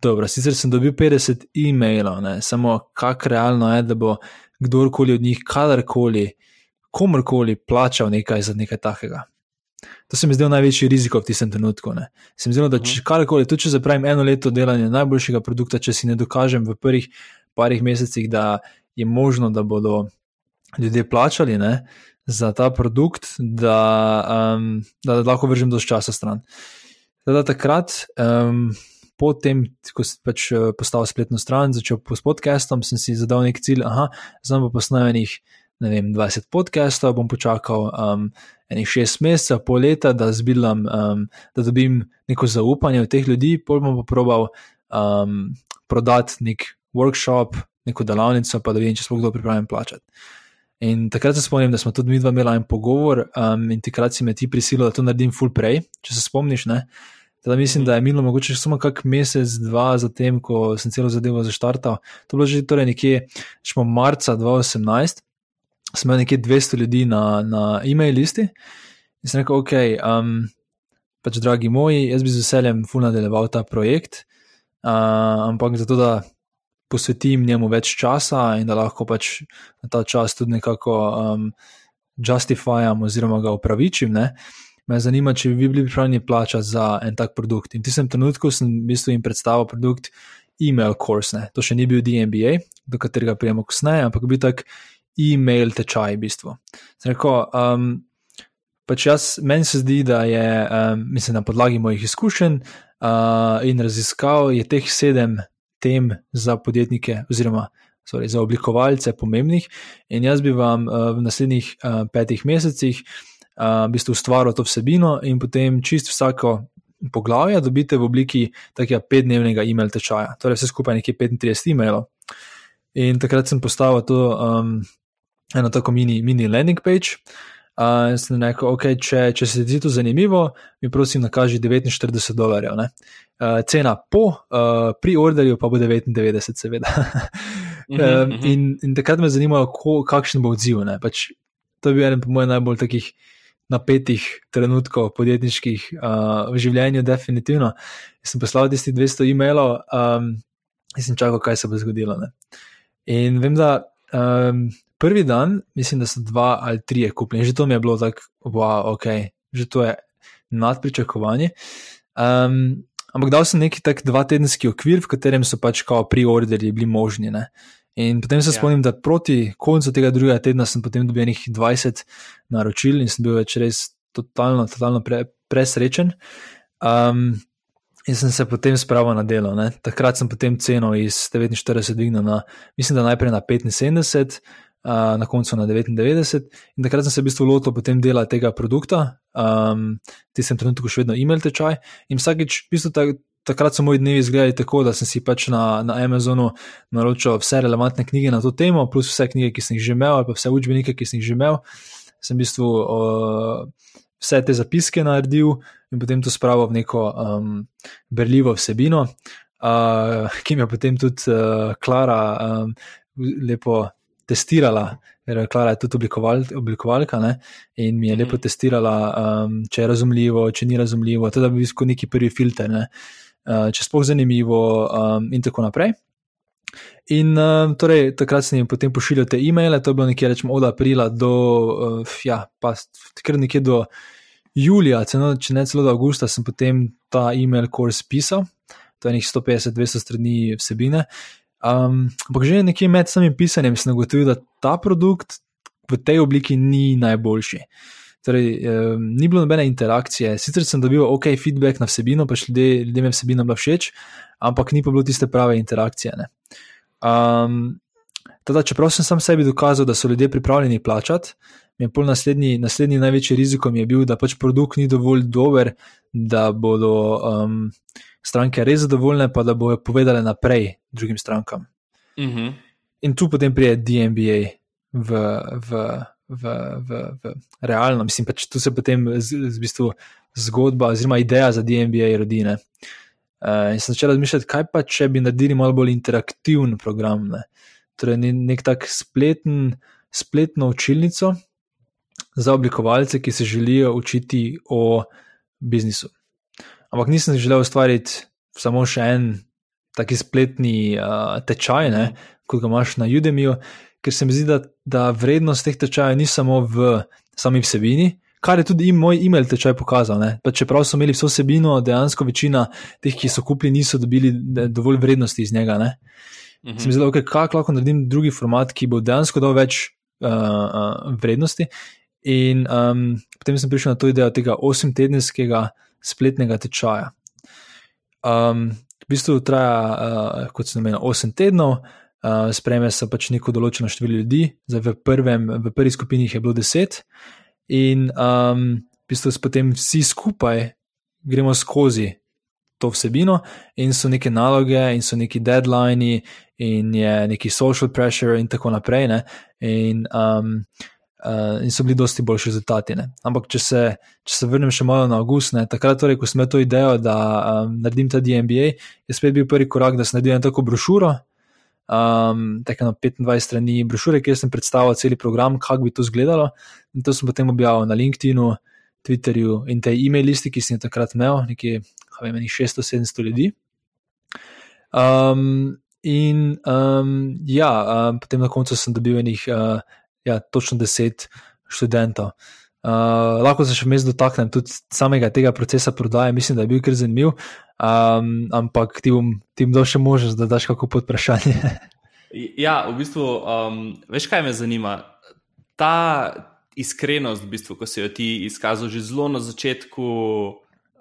dobro, sicer sem dobil 50 e-mailov, ne? samo kako realno je, da bo kdorkoli od njih, kadarkoli, komorkoli plačal nekaj za nekaj takega. To se mi zdi največji rizik v tistem trenutku. Ne. Se mi zdi, da če mhm. karkoli, tudi če zapravim eno leto delanja najboljšega produkta, če si ne dokažem v prvih parih mesecih, da je možno, da bodo ljudje plačali ne, za ta produkt, da, um, da, da lahko vržem dosti časa stran. Da takrat, um, potem, ko sem pač eh, postal spletno stran, začel s podcastom, sem si zadal nek cilj, aha, znam pa posnajenih ne vem, 20 podcastov, bom počakal um, enih 6 mesecev, pol leta, da, zbilam, um, da dobim neko zaupanje v teh ljudi, pol bom pa probal um, prodati nek workshop, neko delavnico, pa da vidim, če smo kdo pripravljen plačati. In takrat se spomnim, da smo tudi mi dva imela en pogovor, um, in takrat si me ti prisilil, da to naredim full prej, če se spomniš. Ne? Teda mislim, da je minilo mogoče samo kak mesec, dva zatem, ko sem celo zadevo zaštartal. To je bilo že torej nekje, če smo marca 2018 sem imel nekje 200 ljudi na, na e-mail listi in sem rekel, ok, um, pač dragi moji, jaz bi z veseljem nadaljeval ta projekt, uh, ampak zato, da posvetim njemu več časa in da lahko pač na ta čas tudi nekako um, justifijam oziroma ga upravičim. Ne? Me zanima, če bi bili pripravljeni plačati za en tak produkt. In v tistem trenutku sem v bistvu jim predstavil produkt e-mail course. Ne? To še ni bil DMBA, do katerega prijemo kasneje, ampak bi tak e-mail tečaj, v bistvu. Rekel, um, pač jaz, meni se zdi, da je, um, mislim, na podlagi mojih izkušenj uh, in raziskav, je teh sedem tem za podjetnike, oziroma sorry, za oblikovalce, pomembnih. In jaz bi vam uh, v naslednjih uh, petih mesecih uh, v bistvu ustvaril to vsebino, in potem čist vsako poglavje dobite v obliki takega petdnevnega e-mail tečaja, torej vse skupaj nekje 35 e-mailov. In takrat sem postavil to um, eno tako mini, mini landing page. Uh, in sem rekel, okay, če, če se ti zdi to zanimivo, mi prosim, nakaži 49 dolarjev. Uh, cena po, uh, pri orderju pa bo 99, seveda. uh, in, in takrat me zanima, kakšen bo odziv. Pač, to je bil eden, po mojem, najbolj takih napetih trenutkov podjetniških uh, v življenju, definitivno. In sem poslal tisti 200 e-mailov um, in sem čakal, kaj se bo zgodilo. Ne? In vem, da. Um, prvi dan, mislim, da so dva ali tri kupili, že to mi je bilo tako, wow, ok, že to je nadpričakovanje. Um, ampak dal sem neki tak dva tedenski okvir, v katerem so pač kao pri-orderji bili možni. Ne? In potem se ja. spomnim, da proti koncu tega drugega tedna sem potem dobil nekih 20 naročil in sem bil več res totalno, totalno pre, presrečen. Um, In sem se potem spravil na delo. Ne. Takrat sem potem ceno iz 49 dvignil na, mislim, da najprej na 75, na koncu na 99. In takrat sem se v bistvu lotil potem dela tega produkta, um, ti sem trenutno še vedno imel tečaj. In vsakeč, v bistvu ta, takrat so moji dnevi izgledali tako, da sem si pač na, na Amazonu naročil vse relevantne knjige na to temo, plus vse knjige, ki sem jih že imel, ali pa vse učbenike, ki sem jih že imel. Sem v bistvu uh, vse te zapiske naredil in potem to spravil v neko um, berljivo vsebino. Uh, ki mi je potem tudi uh, Klara um, lepo testirala, ker Klara je tudi oblikoval, oblikovalka ne? in mi je -hmm. lepo testirala, um, če je razumljivo, če ni razumljivo. To je bil neki prvi filter, uh, če sploh zanimivo um, in tako naprej. In uh, torej, takrat sem jim potem pošiljal te e-maile, to je bilo nekje rečemo, od aprila do, uh, ja, pa kar nekje do julija, ceno, če ne celo do avgusta, sem potem ta e-mail kurs pisal, to je nekih 150-200 strani vsebine. Um, ampak že nekje med samim pisanjem sem ugotovil, da ta produkt v tej obliki ni najboljši. Torej, um, ni bilo nobene interakcije. Sicer sem dobil ok feedback na vsebino, pač ljudje, ljudem je vsebina bila všeč, ampak ni pa bilo tiste prave interakcije. Um, teda, čeprav sem sam sebi dokazal, da so ljudje pripravljeni plačati, mi je pol naslednji, naslednji največji rizikom je bil, da pač produkt ni dovolj dober, da bodo. Um, stranke res zadovoljne, pa da bojo povedale naprej drugim strankam.
Uh mhm. -huh.
In tu potem pride DMBA v, v, v, v, v realno, mislim, pač tu se potem z, z bistvu zgodba, oziroma ideja za DMBA rodi. Uh, in sem začel razmišljati, kaj pa če bi naredili malo bolj interaktiven program. Ne? Torej, nek tak spleten, spletno učilnico za oblikovalce, ki se želijo učiti o biznisu ampak nisem želel ustvariti samo še en taki spletni uh, tečaj, ne, kot ga imaš na Udemiju, ker se mi zdi, da, da vrednost teh tečajev ni samo v sami vsebini. Kar je tudi moj e-mail tečaj pokazal. Čeprav so imeli vso vsebino, dejansko večina teh, ki so kupili, niso dobili dovolj vrednosti iz njega. Uh -huh. Sem zelo, okay, kako lahko naredim drugi format, ki bo dejansko dal več uh, uh, vrednosti. In um, potem sem prišel na to idejo tega osemtedenskega spletnega tečaja. Um, v bistvu traja, uh, kot se namenja, 8 tednov, uh, sprejme se pač neko določeno število ljudi, zdaj v, prvem, v prvi skupini je bilo 10, in um, v bistvu potem vsi skupaj gremo skozi to vsebino, in so neke naloge, in so neki deadlines, in je neki social pressure, in tako naprej. Ne? In um, uh, in so bili dosti boljši rezultati. Ne. Ampak, če se, če se vrnem še malo na avgust, ne, takrat, torej, ko sem imel to idejo, da um, naredim ta DMBA, je spet bil prvi korak, da sem naredil tako brošuro. Um, tako na 25 strani brošure, kjer sem predstavil cel program, kako bi to izgledalo. In to sem potem objavil na LinkedInu, Twitterju in tej e-mail listi, ki sem jih takrat imel, nekaj 600-700 ljudi. Um, in um, ja, um, potem na koncu sem dobil enih uh, ja, točno deset študentov. Uh, lahko se še vmes dotaknem tudi samega tega procesa prodaje, mislim, da je bil kar zanimiv, um, ampak ti bom, bom dal še možnost, da daš kako pod vprašanje.
ja, v bistvu, um, veš kaj me zanima? Ta iskrenost, v bistvu, ko si jo ti izkazal že zelo na začetku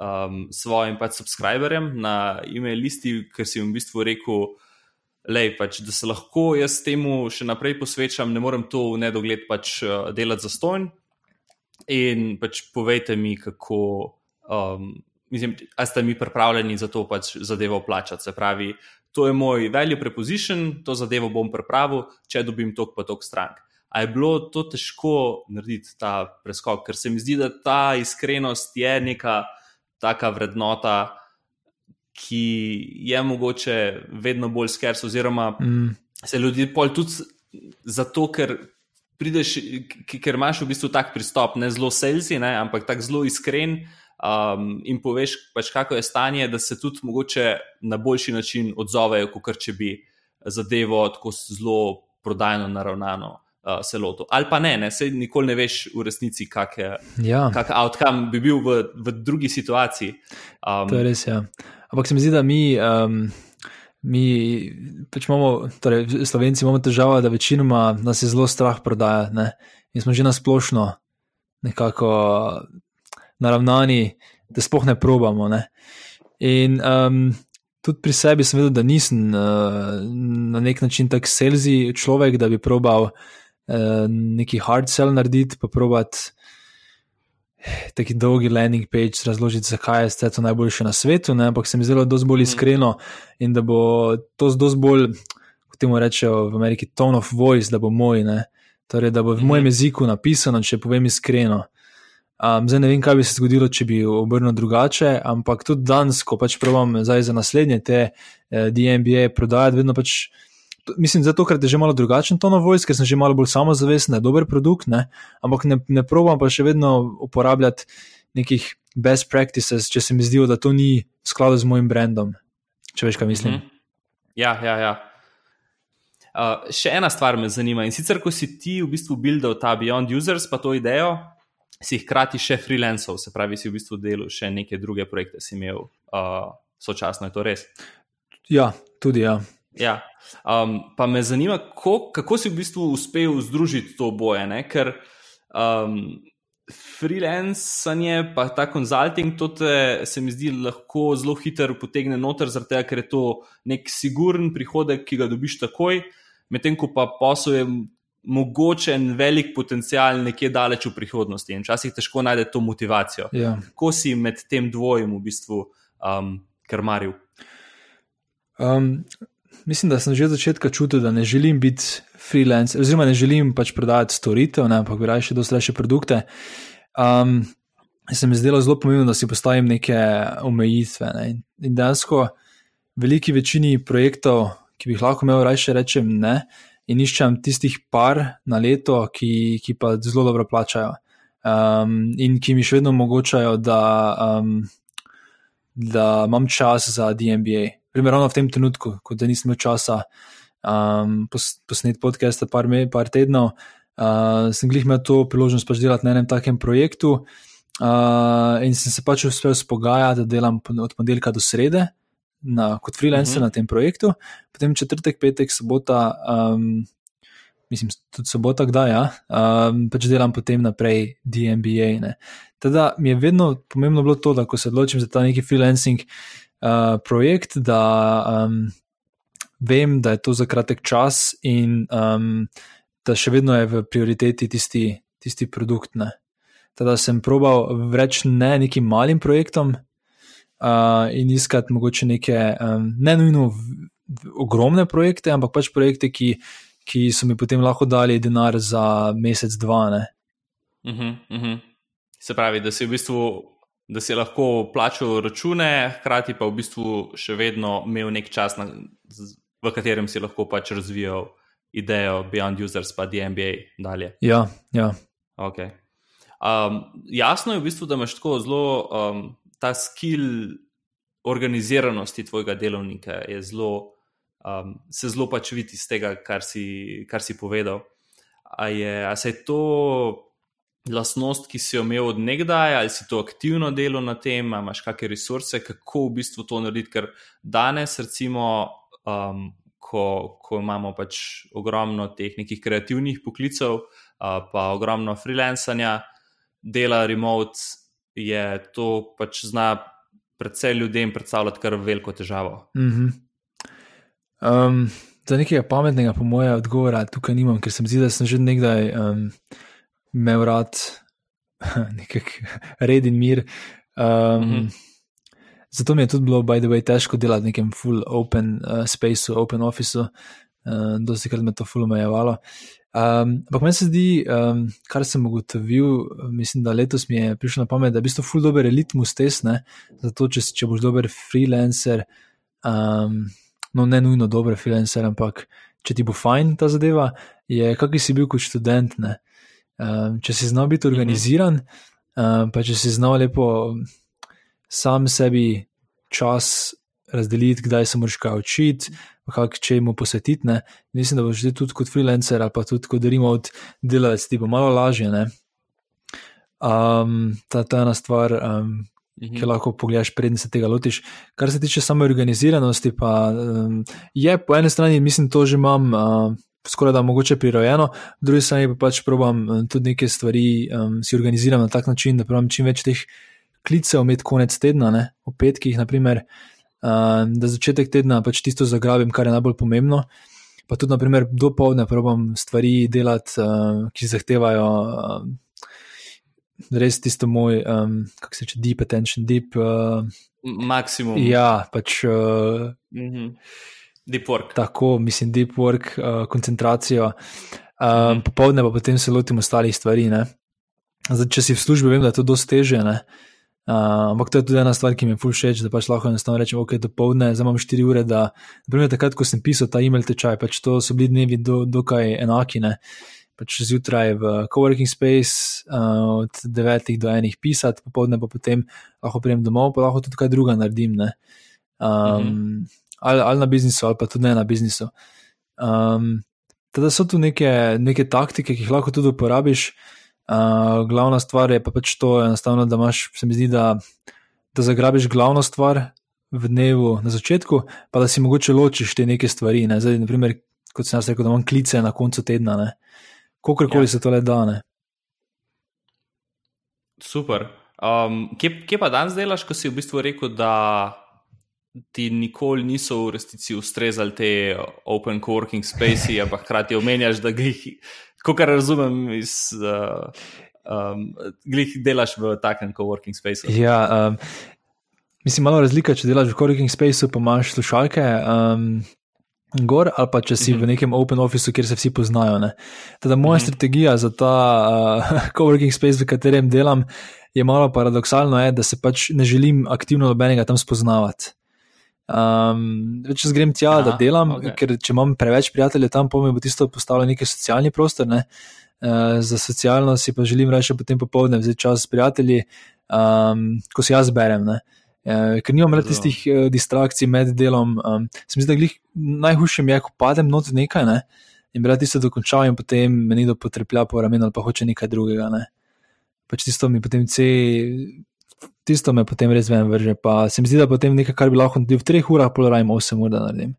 um, svojim pač subscriberjem na e-mail listi, ker si jim v bistvu rekel, lej, pač, da se lahko jaz temu še naprej posvečam, ne morem to v nedogled pač uh, delati za stojn. In pač povejte mi, kako, um, mislim, ali ste mi pripravljeni za to pač zadevo plačati. Se pravi, to je moj value preposition, to zadevo bom pripravil, če dobim tok pa tok strank. A je bilo to težko narediti, ta preskok, ker se mi zdi, da ta iskrenost je neka taka vrednota, ki je mogoče vedno bolj skers, oziroma mm. se ljudi pol tudi zato, ker. Prideš, ker imaš v bistvu tak pristop, ne zelo selzi, ne, ampak tako zelo iskren um, in poveš, pač, kako je stanje, da se tudi mogoče na boljši način odzovejo, kot če bi zadevo tako zelo prodajno naravnano uh, se lotil. Ali pa ne, ne, se nikoli ne veš v resnici, kak, je, ja. kak outcome bi bil v, v drugi situaciji.
Um, to je res, ja. Ampak se mi zdi, da mi. Um... Mi, pač imamo, torej, Slovenci imamo težavo, da večinoma nas je zelo strah prodajati. Ne? In smo že na splošno nekako naravnani, da spoh ne probamo. Ne? In um, tudi pri sebi sem videl, da nisem uh, na nek način tako selzi človek, da bi probal uh, Eh, neki hard sell narediti, pa probati taki dolgi landing page razložiti, zakaj je to najboljše na svetu, ne? ampak se mi zelo dosti bolj mhm. iskreno in da bo to dosti bolj, kot temu rečejo v Ameriki, tone of voice, da bo moj, ne? torej da bo v mojem mhm. jeziku napisano, če povem iskreno. Um, zdaj ne vem, kaj bi se zgodilo, če bi obrnil drugače, ampak tudi danes, ko pač probujem za naslednje te eh, DMB-je prodajati, vedno pač mislim, zato ker je že malo drugačen ton voice, ker sem že malo bolj samozavesten, da je dober produkt, ne? ampak ne, ne probam pa še vedno uporabljati nekih best practices, če se mi zdi, da to ni v skladu z mojim brandom. Če veš, kaj mislim. Mm -hmm.
Ja, ja, ja. Uh, še ena stvar me zanima. In sicer, ko si ti v bistvu buildal ta Beyond Users, pa to idejo, si hkrati še freelancer, se pravi, si v bistvu delal še neke druge projekte, si imel uh, sočasno, je to res?
Ja, tudi ja.
Ja. Um, pa me zanima, ko, kako si v bistvu uspel združiti to boje, ne? ker um, freelancing, pa ta konzulting, to te, se mi zdi lahko zelo hitro potegne noter, zato ker je to nek siguren prihodek, ki ga dobiš takoj, medtem ko pa posel je mogoče en velik potencial nekje daleč v prihodnosti in včasih težko najde to motivacijo.
Ja.
Kako si med tem dvojem v bistvu um, krmaril?
Um, mislim, da sem že od začetka čutil, da ne želim biti freelancer, oziroma ne želim pač prodajati storitev, ne, ampak raje še dosti raje produkte. Um, se mi zdelo zelo pomembno, da si postavim neke omejitve. Ne. In dejansko, veliki večini projektov, ki bi jih lahko imel, raje rečem ne. In iščem tistih par na leto, ki, ki pa zelo dobro plačajo um, in ki mi še vedno omogočajo, da, um, da imam čas za DMBA primer, v tem trenutku, ko da nisem imel časa um, pos, posneti podcast, par, par tednov, uh, sem jih imel to priložnost pač delati na enem takem projektu. Uh, in sem se pač uspel spogajati, da delam od ponedeljka do srede na, kot freelancer uh -huh. na tem projektu, potem četrtek, petek, sobota, um, mislim, tudi sobota, kdaj ja, um, pač delam potem naprej DMBA. Teda mi je vedno pomembno bilo to, da ko se odločim za ta neki freelancing, uh, projekt, da um, vem, da je to za kratek čas in um, da še vedno je v prioriteti tisti, tisti produkt. Ne. Teda sem probal reči ne nekim malim projektom uh, in iskati mogoče neke um, ne nujno ogromne projekte, ampak pač projekte, ki, ki so mi potem lahko dali denar za mesec, dva.
Uh -huh, uh -huh. Se pravi, da si v bistvu da si lahko plačal račune, hkrati pa v bistvu še vedno imel nek čas, na, v katerem si lahko pač razvijal idejo Beyond Users, pa DMBA dalje.
Ja, ja.
Okay. Um, jasno je v bistvu, da imaš tako zelo um, ta skill organiziranosti tvojega delovnika, zelo, um, se zelo pač vidi iz tega, kar si, kar si povedal. A, je, a se je to lastnost, ki si jo imel od nekdaj, ali si to aktivno delo na tem, imaš kakšne resurse, kako v bistvu to narediti. Ker danes, recimo, um, ko, ko imamo pač ogromno teh nekih kreativnih poklicev, uh, pa ogromno freelancanja, dela remote, je to pač zna predvsej ljudem predstavljati kar veliko težavo.
Mm -hmm. um, za nekaj pametnega, po mojem, odgovora tukaj nimam, ker sem zdi, da sem že nekdaj um, imel rad nek red in mir. Um, mm -hmm. Zato mi je tudi bilo, by the way, težko delati v nekem full open uh, spaceu, open officeu, uh, dosti krat me to full omejevalo. Um, ampak meni se zdi, um, kar sem ugotovil, mislim, da letos mi je prišlo na pamet, da je v bistvu full dober elitmus tesne, zato če, če boš dober freelancer, um, no ne nujno dober freelancer, ampak če ti bo fajn ta zadeva, je kakor si bil kot študent. Um, če si znal biti organiziran, um, pa če si znal lepo sam sebi čas razdeliti, kdaj se moraš kaj učiti, kako če jim posvetiti. Ne? Mislim, da boš tudi kot freelancer ali pa tudi kot remote delavec, ti bo malo lažje. Um, ta, ta ena stvar, um, mhm. ki lahko pogledaš, prednji se tega lotiš. Kar se tiče samo organiziranosti, pa um, je po eni strani, mislim, to že imam. Uh, Skoraj da mogoče prirojeno, po drugi strani pa pač probam tudi neke stvari um, si organizirati na tak način, da pravim čim več teh klicev med konec tedna, ne, v petkih, naprimer, uh, da začetek tedna pač tisto zagrabim, kar je najbolj pomembno. Pa tudi, naprimer, do povdne probam stvari delati, uh, ki zahtevajo uh, res tisto moj, um, kako se reče, deep attention, deep. Uh,
Maksimum.
Ja, pač. Uh,
mm -hmm. Deep work.
Tako, mislim, deep work, uh, koncentracijo. Um, -hmm. Popovdne pa potem se lotim ostalih stvari. Zdaj, če si v službi, vem, da je to dosti teže. Uh, Uh, ampak to je tudi ena stvar, ki mi je všeč, da pač lahko enostavno rečem, ok, do povdne, zdaj imam 4 ure, da, naprimer, takrat, ko sem pisal ta e-mail tečaj, pač to so bili dnevi do, dokaj enaki, ne. Pač zjutraj v coworking space uh, od 9 do 1 pisati, popovdne pa potem lahko prijem domov, pa lahko tudi kaj druga naredim, ne. Um, -hmm. Ali, ali na biznisu, ali pa tudi ne na biznisu. Um, teda so tu neke, neke taktike, ki jih lahko tudi uporabiš. Uh, glavna stvar je pa pač to, enostavno, da imaš, se mi zdi, da, da zagrabiš glavno stvar v dnevu na začetku, pa da si mogoče ločiš te neke stvari. Ne? Zdaj, naprimer, kot sem jaz rekel, da imam klice na koncu tedna, kakorkoli ja. se to le da. Ne?
Super. Um, kje, kje pa danes delaš, ko si v bistvu rekel, da ti nikoli niso v resnici ustrezali te open working spaces, ampak hkrati omenjaš, da jih kot razumem, iz, uh, um, glih delaš v takem coworking spaceu.
Ja, um, mislim, malo razlika, če delaš v coworking spaceu, pa imaš slušalke. Um, Gor, ali pa če si uh -huh. v mhm. nekem open officeu, kjer se vsi poznajo. Teda moja uh mhm. -huh. strategija za ta uh, coworking space, v katerem delam, je malo paradoksalno, je, da se pač ne želim aktivno nobenega tam spoznavati. Um, če grem tja, Aha, da delam, okay. ker če imam preveč prijateljev tam, pa mi bo tisto postalo neki socialni prostor. Ne? Uh, za socialno si pa želim reči potem popoldne, vzeti čas s prijatelji, um, ko si jaz berem. Uh, ker nimam rad tistih uh, distrakcij med delom. Um, se mi zdi, da jih najhujše je, ko padem not nekaj ne? in bi rad tisto dokončal, in potem me ni do potreplja po ramenu ali pa hoče nekaj drugega. Ne? Pač tisto mi potem vse tisto me potem res ven vrže. Pa se mi zdi, da potem nekaj, kar bi lahko naredil v treh urah, pol rajem osem ur, da naredim.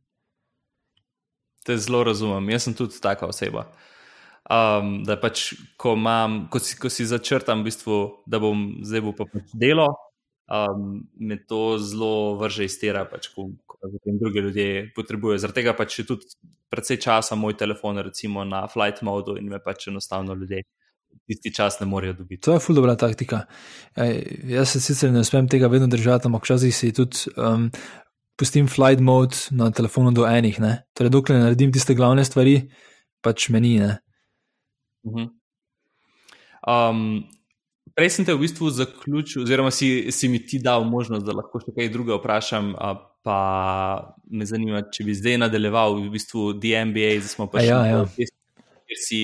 Te zelo razumem, jaz sem tudi taka oseba. Um, da pač, ko, imam, ko, si, ko si začrtam, v bistvu, da bom zdaj bo pa pač delo, um, me to zelo vrže iz tera, pač, ko, ko potem druge ljudje potrebujejo. Zaradi tega pač je tudi precej časa moj telefon, recimo na flight modu in me pač enostavno ljudje tisti čas ne morejo dobiti.
To je ful dobra taktika. Ej, jaz se sicer ne smem tega vedno držati, ampak včasih si tudi um, pustim flight mode na telefonu do enih. Ne? Torej, dokler ne naredim tiste glavne stvari, pač meni.
Mhm. Um, prej sem te v bistvu zaključil, oziroma si, si mi ti dal možnost, da lahko še kaj drugega vprašam. Pa me zanima, če bi zdaj nadaljeval v bistvu DMBA, zdaj smo pa še
ja, ja.
Kjer si,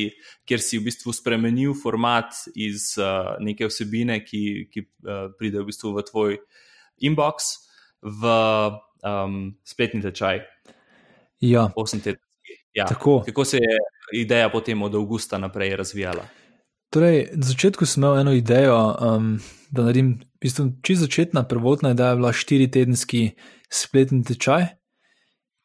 kjer si v bistvu spremenil format iz uh, neke vsebine, ki, ki uh, pride v, bistvu v tvoj inbox, v um, spletni tečaj.
Ja.
Ja. Kako se je ideja potem od avgusta naprej razvijala?
Torej, na začetku sem imel eno idejo, um, da naredim, v bistvu, čisto začetna, prvotna ideja je bila štiri tedenski spletni tečaj,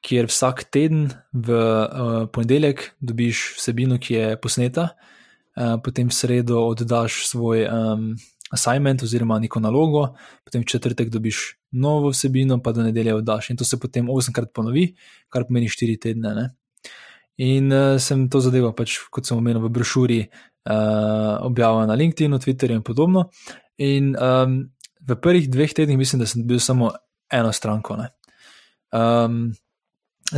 kjer vsak teden v uh, ponedeljek dobiš vsebino, ki je posneta, uh, potem v sredo oddaš svoj um, assignment oziroma neko nalogo, potem v četrtek dobiš novo vsebino, pa do nedelje oddaš. In to se potem osemkrat ponovi, kar pomeni štiri tedne. Ne? In uh, sem to zadevo, pač, kot sem omenil v brošuri, uh, objavil na LinkedIn, Twitterju in podobno. In um, v prvih dveh tednih mislim, da sem bil samo eno stranko. Um,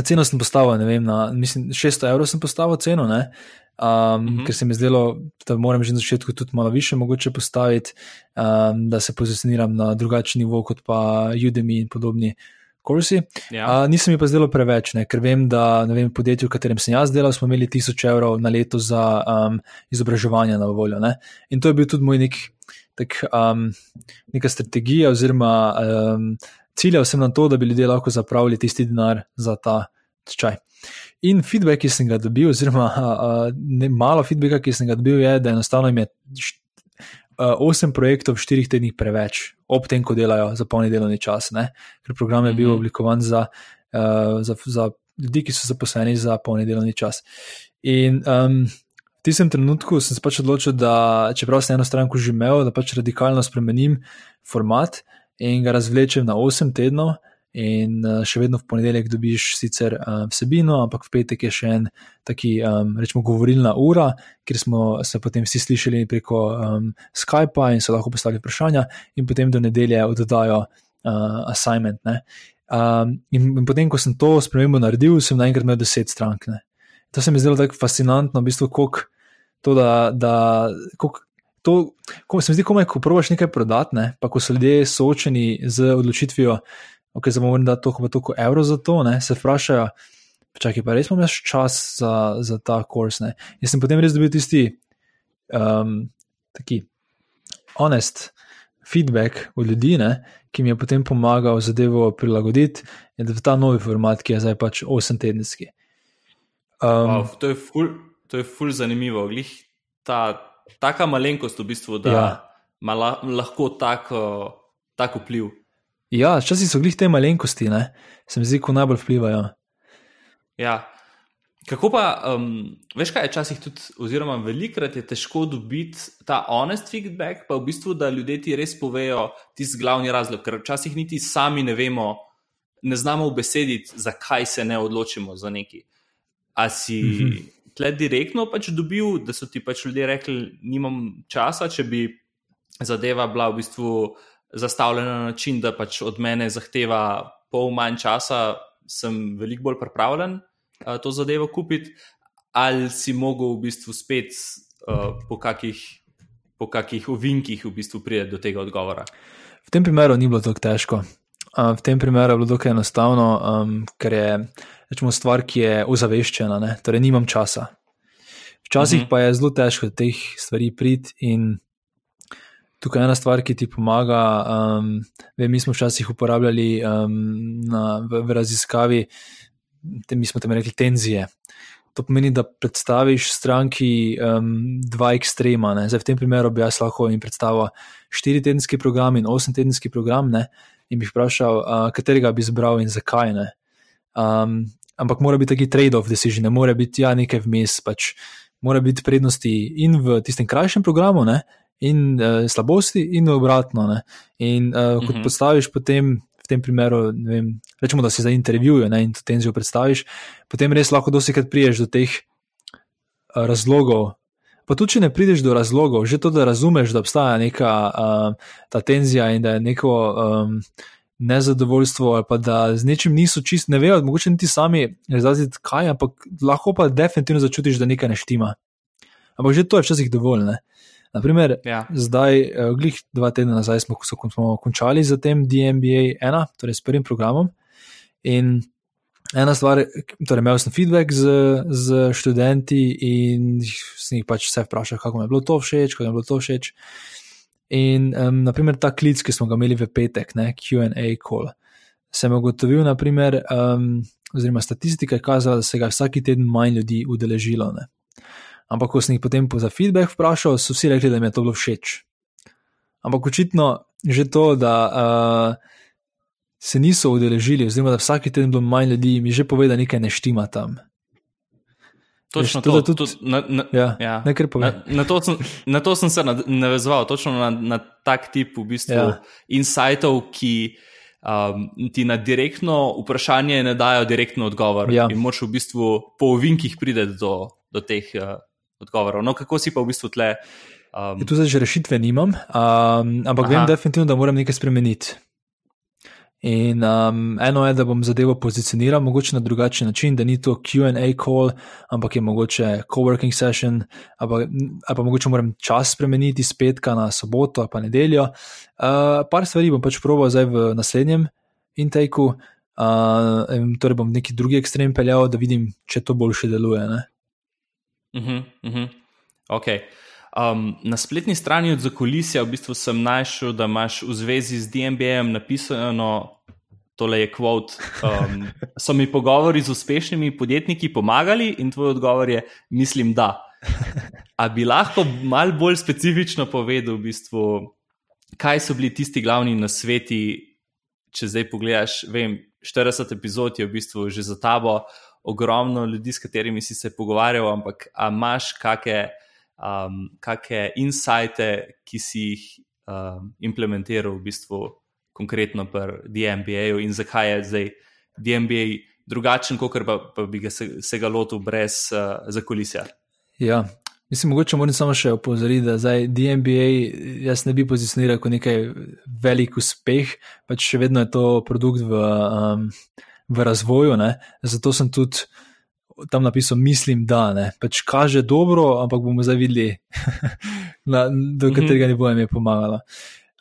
ceno sem postavil, ne vem, na mislim, 600 evrov sem postavil ceno, um, mm -hmm. ker se mi zdelo, da moram že na začetku tudi malo više mogoče postaviti, um, da se pozicioniram na drugačen nivo kot pa Udemy in podobni. Ja. Uh, nisem mi pa zdelo preveč, ne, ker vem, da vem, v podjetju, v katerem sem jaz delal, smo imeli 1000 evrov na leto za um, izobraževanje na voljo. Ne. In to je bil tudi moj nek, tak, um, neka strategija, oziroma um, ciljal sem na to, da bi ljudje lahko zapravili tisti denar za ta čaj. In feedback, ki sem ga dobil, oziroma uh, ne, malo feedbacka, ki sem ga dobil, je, da enostavno je osem projektov v štirih tednih preveč, ob tem, ko delajo za polni delovni čas, ne? ker program je bil -hmm. oblikovan za, uh, za, za ljudi, ki so zaposleni za polni delovni čas. In um, v tistem trenutku sem se pač odločil, da čeprav sem eno stranko že imel, da pač radikalno spremenim format in ga razvlečem na 8 tednov, in uh, še vedno v ponedeljek dobiš sicer uh, vsebino, ampak v petek je še en taki, um, rečemo, govorilna ura, kjer smo se potem vsi slišali preko um, Skypa in so lahko postavili vprašanja, in potem do nedelje oddajo uh, assignment. Um, in, in potem, ko sem to spremembo naredil, sem naenkrat imel 10 strank. Ne. To se mi zdelo tako fascinantno, v bistvu, kako to, da. da kolik, To, ko se mi zdi, komaj, ko probiš nekaj prodati, ne, pa ko so ljudje soočeni z odločitvijo, ok, zdaj bomo dati toliko, toliko evrov za to, ne, se vprašajo, čakaj, pa res imam jaz čas za, za ta kurs. Jaz sem potem res dobil tisti, um, taki, honest feedback od ljudi, ne, ki mi je potem pomagal zadevo prilagoditi da je ta novi format, ki je zdaj pač 8-tedenski.
Um, wow, to je ful, to je ful zanimivo. Glih ta, taka malenkost v bistvu, da ja. ima lahko tako tak vpliv.
Ja, včasih so glih te malenkosti, ne? se mi zdi, ko najbolj vplivajo.
Ja. Kako pa, um, veš kaj, včasih tudi, oziroma velikrat je težko dobiti ta honest feedback, pa v bistvu, da ljudje ti res povejo tisti glavni razlog, ker včasih niti sami ne vemo, ne znamo obesediti, zakaj se ne odločimo za neki. A si mm -hmm. Tle direktno pač dobil, da so ti pač ljudje rekli, nimam časa, če bi zadeva bila v bistvu zastavljena na način, da pač od mene zahteva pol manj časa, sem veliko bolj pripravljen uh, to zadevo kupiti, ali si mogel v bistvu spet uh, po kakih. Po kakih ovinkih v bistvu pride do tega odgovora?
V tem primeru ni bilo tako težko. V tem primeru je bilo dokaj enostavno, um, ker je rečemo, stvar, ki je ozaveščena, ne? torej nimam časa. Včasih uh mhm. -huh. pa je zelo težko teh stvari priti in Tukaj je ena stvar, ki ti pomaga. Um, vem, mi smo včasih uporabljali um, na, v, v raziskavi, te, mi smo tam rekli tenzije. To pomeni, da predstaviš stranki um, dva ekstrema. Zdaj, v tem primeru bi jaz lahko jim predstavil štiri tedenski program in osem tedenski program ne? in bi vprašal, uh, katerega bi izbral in zakaj. Um, ampak mora biti taki trade-off decision, ne more biti ja, nekaj vmes. Pač, mora biti prednosti in v tistem krajšem programu, ne? in uh, slabosti, in obratno. Ne? In uh, kot uh -huh. postaviš potem. V tem primeru, vem, rečemo, da si za intervjuje ne, in to tenzijo predstaviš, potem res lahko dosti krat priješ do teh uh, razlogov. Pa tudi, če ne prideš do razlogov, že to, da razumeš, da obstaja neka uh, ta tenzija in da je neko um, nezadovoljstvo, ali pa da z nečim niso čist, ne vejo, mogoče niti sami razumeti, kaj, ampak lahko pa definitivno začutiš, da nekaj ne štima. Ampak že to je včasih dovolj. Uh, Naprimer, ja. zdaj, eh, glih dva tedna nazaj, smo, smo končali z tem DMBA 1, torej s prvim programom. In ena stvar, torej imel sem feedback z, z študenti in sem jih pač vse vprašal, kako mi je bilo to všeč, kako mi je bilo to všeč. In um, naprimer ta klic, ki smo ga imeli v petek, QA call, sem ugotovil, naprimer, um, oziroma statistika je kazala, da se ga vsak teden manj ljudi udeležilo. Ne. Ampak, ko sem jih potem za feedback vprašal, so vsi rekli, da jim je to bilo všeč. Ampak očitno že to, da uh, se niso udeležili, oziroma da vsak teden bilo manj ljudi, mi že pove, da nekaj ne štima tam.
Točno to,
to, da
to,
tudi-
to, na, na,
Ja,
ja. Na, na, to sem, na to sem se navezoval, točno na, na tak tip v bistvu
Ja.
ja. insightov, ki um, ti na direktno vprašanje ne dajo direktno odgovor.
Ja.
In moč v bistvu po ovinkih pride do, do teh uh, odgovorov. No, kako si pa v bistvu tle? Um,
Tu zdaj že rešitve nimam, um, ampak Aha. vem definitivno, da moram nekaj spremeniti. In um, eno je, da bom zadevo pozicioniral mogoče na drugačen način, da ni to QA call, ampak je mogoče coworking session, ali pa, ali pa mogoče moram čas spremeniti iz petka na soboto ali pa nedeljo. Uh, par stvari bom pač proval zdaj v naslednjem intakeu, uh, torej bom neki drugi ekstrem peljal, da vidim, če to boljše deluje. Ne?
Uh -huh, uh -huh. okay. Um, na spletni strani od zakulisja v bistvu sem našel, da imaš v zvezi z DMB-jem napisano, tole je kvot, um, so mi pogovori z uspešnimi podjetniki pomagali in tvoj odgovor je, mislim, da. A bi lahko mal bolj specifično povedal, v bistvu, kaj so bili tisti glavni nasveti, če zdaj pogledaš, vem, 40 epizod je v bistvu že za tabo, ogromno ljudi, s katerimi si se pogovarjal, ampak imaš kakšne um, kake insajte, ki si jih um, implementiral v bistvu konkretno pri DMBA-ju in zakaj je zdaj DMBA drugačen, kot pa, pa bi ga se, se ga lotil brez uh, zakulisja.
Ja, mislim, mogoče moram samo še opozoriti, da zdaj DMBA jaz ne bi pozicioniral kot nekaj velik uspeh, pač še vedno je to produkt v, um, v razvoju, ne? zato sem tudi tam napisal, mislim, da ne. Pač kaže dobro, ampak bomo zdaj videli, na, do katerega ne bo jim je pomagala.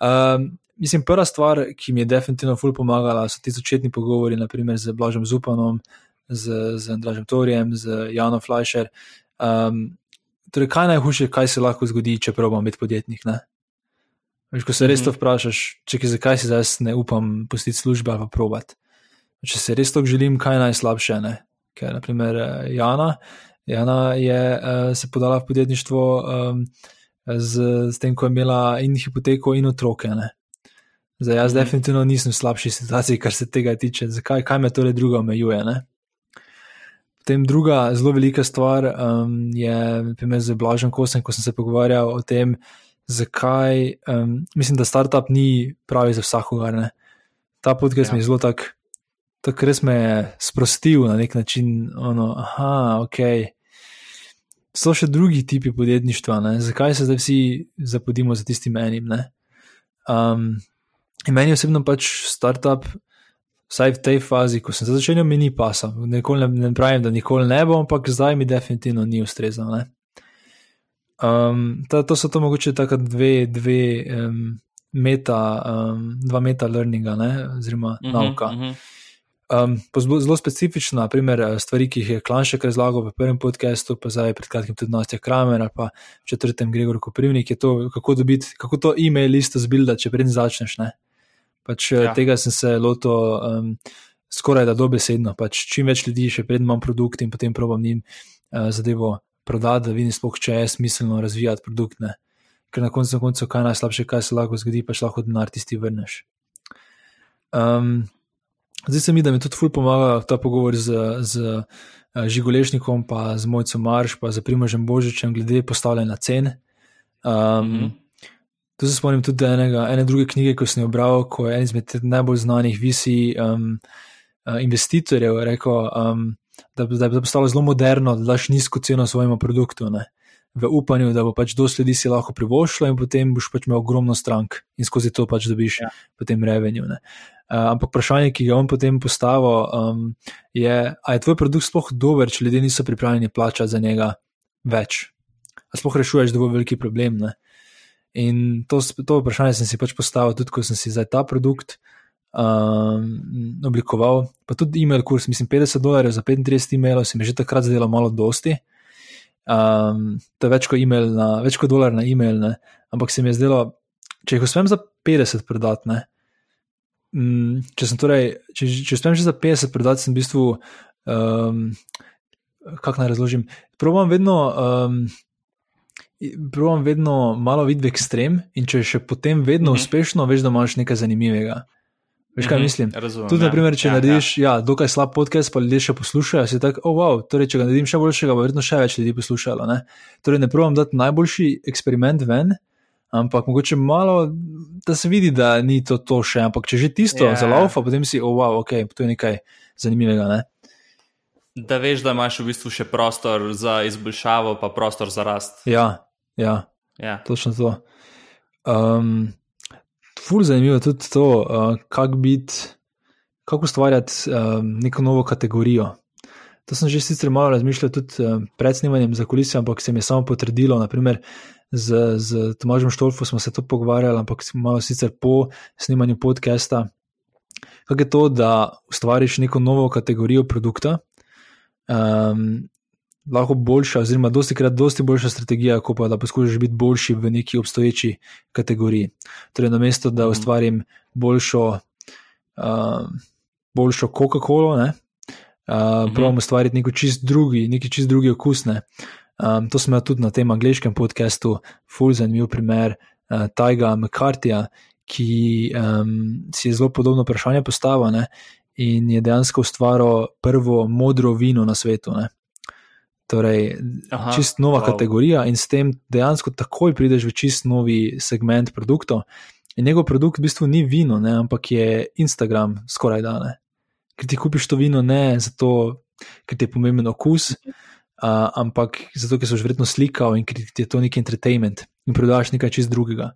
Um, mislim, prva stvar, ki mi je definitivno ful pomagala, so ti začetni pogovori, naprimer z Blažem Zupanom, z, z Andražem Torjem, z Jano Fleischer. Um, torej, kaj najhujše, kaj se lahko zgodi, če probam biti podjetnik? Ne? Veš, ko se res to vprašaš, če zakaj si zdaj ne upam pustiti službe ali pa probat. Če se res to želim, kaj najslabše. Ne? Ker, naprimer, eh, Jana, Jana je uh, se podala v podjetništvo um, z, z tem, ko je imela in hipoteko, in otroke. Ne? Zdaj, jaz mm. definitivno nisem v slabši situaciji, kar se tega tiče. Zakaj, kaj me torej druga omejuje? Ne? Potem druga zelo velika stvar um, je, naprimer, z Blažem Kosem, ko sem se pogovarjal o tem, zakaj um, mislim, da startup ni pravi za vsakogar. Ne? Ta podcast ja. mi je zelo tak, tak res me je sprostil na nek način. Ono, aha, ok. So še drugi tipi podjetništva, ne? zakaj se zdaj vsi zapodimo za tistim enim. Um, in meni osebno pač startup, vsaj v tej fazi, ko sem se začel, mi ni pasal. Nikoli ne, ne pravim, da nikoli ne bo, ampak zdaj mi definitivno ni ustrezal. Um, ta, to so to mogoče tako dve, dve um, meta, um, dva meta learninga, ne, oziroma uh -huh, nauka. Uh -huh. Um, zelo, zelo specifična, naprimer, stvari, ki jih je Klanšek razlagal v prvem podkastu, pa zdaj pred kratkim tudi Nastja Kramer ali pa v četrtem Gregor Koprivnik, je to, kako, dobiti, kako to e-mail listo zbilda, če prednji začneš. Ne. Pač ja. tega sem se lotil um, skoraj da dobesedno. Pač čim več ljudi, še prednji imam produkt in potem probam njim uh, zadevo prodati, da vidim, spoh, če je smiselno razvijati produkt. Ne. Ker na koncu, na koncu, kaj najslabše, kaj se lahko zgodi, pač lahko denar tisti vrneš. Um, Zdi se mi, da mi tudi ful pomaga ta pogovor z, z Žigolešnikom, pa z Mojcem Marš, pa z Primožem Božičem, glede postavljanja cen. Um, mm -hmm. Tu se spomnim tudi enega, ene druge knjige, ko sem jo bral, ko je en izmed najbolj znanih visi um, investitorjev rekel, um, da, da je postalo zelo moderno, da daš nizko ceno svojemu produktu. Ne? V upanju, da bo pač dosti ljudi si lahko privoščilo, in potem boš pač imel ogromno strank in skozi to pač dobiš ja. potem revenue. Uh, ampak vprašanje, ki ga on potem postavil, um, je, ali je tvoj produkt sploh dober, če ljudje niso pripravljeni plačati za njega več. Ali sploh rešuješ dovolj veliki problem. Ne? In to, to vprašanje sem si pač postavil, tudi ko sem si za ta produkt um, oblikoval. Pa tudi e-mail kurs, mislim, 50 dolarjev za 35 e-mailov, se mi že takrat zdelo malo dosti. Um, to je več kot, email na, več kot dolar na e-mail, ne? ampak se mi je zdelo, če jih uspem za 50 prodati, um, če sem torej, če, če uspem že za 50 prodati, sem v bistvu, um, kako naj razložim, probam vedno, um, probam vedno malo videti v ekstrem in če še potem vedno mm -hmm. uspešno, veš, da imaš nekaj zanimivega. Veš, kaj
Mhm,
mislim?
razumem,
Tudi,
ja.
naprimer, če
Ja,
narediš ja. Ja, dokaj slab podcast, pa ljudje še poslušajo, si tako, oh, wow, torej, če ga naredim še boljšega, bo verjetno še več ljudi poslušalo. Ne? Torej, ne pravim dati najboljši eksperiment ven, ampak mogoče malo, da se vidi, da ni to, to še. Ampak če že tisto
Ja.
yeah. zalaufa, potem si, oh, wow, ok, to je nekaj zanimivega. Ne?
Da veš, da imaš v bistvu še prostor za izboljšavo, pa prostor za rast.
Ja, ja,
Ja.
točno to. Um, ful zanimivo je tudi to, uh, kako biti, kako ustvarjati um, neko novo kategorijo. To sem že sicer malo razmišljal tudi um, pred snemanjem za kulisijo, ampak se mi je samo potrdilo. Naprimer, z, z Tomažem Štolfom smo se to pogovarjali, ampak malo sicer po snemanju podcasta. Kako je to, da ustvariš neko novo kategorijo produkta, um, lahko boljša, oziroma dosti krat dosti boljša strategija, kot pa da poskušaš biti boljši v neki obstoječi kategoriji. Torej, namesto da
Mhm.
ustvarim boljšo, uh, boljšo Coca-Colo, ne, uh,
Mhm.
pravimo ustvariti neki čist drugi, neki čist drugi okus. Ne. Um, to smo imeli tudi na tem angliškem podkastu, full zanimiv primer uh, Tajga McCartija, ki um, si je zelo podobno vprašanje postavil ne, in je dejansko ustvaril prvo modro vino na svetu. Ne. Torej,
Aha,
čist nova
wow.
kategorija in s tem dejansko takoj prideš v čist novi segment produktov. In njegov produkt v bistvu ni vino, ne, ampak je Instagram, skoraj da ne. Ker ti kupiš to vino ne zato, ker ti je pomemben okus, uh, ampak zato, ker so že verjetno slikal in ker ti je to neki entertainment in prodajaš nekaj čist drugega.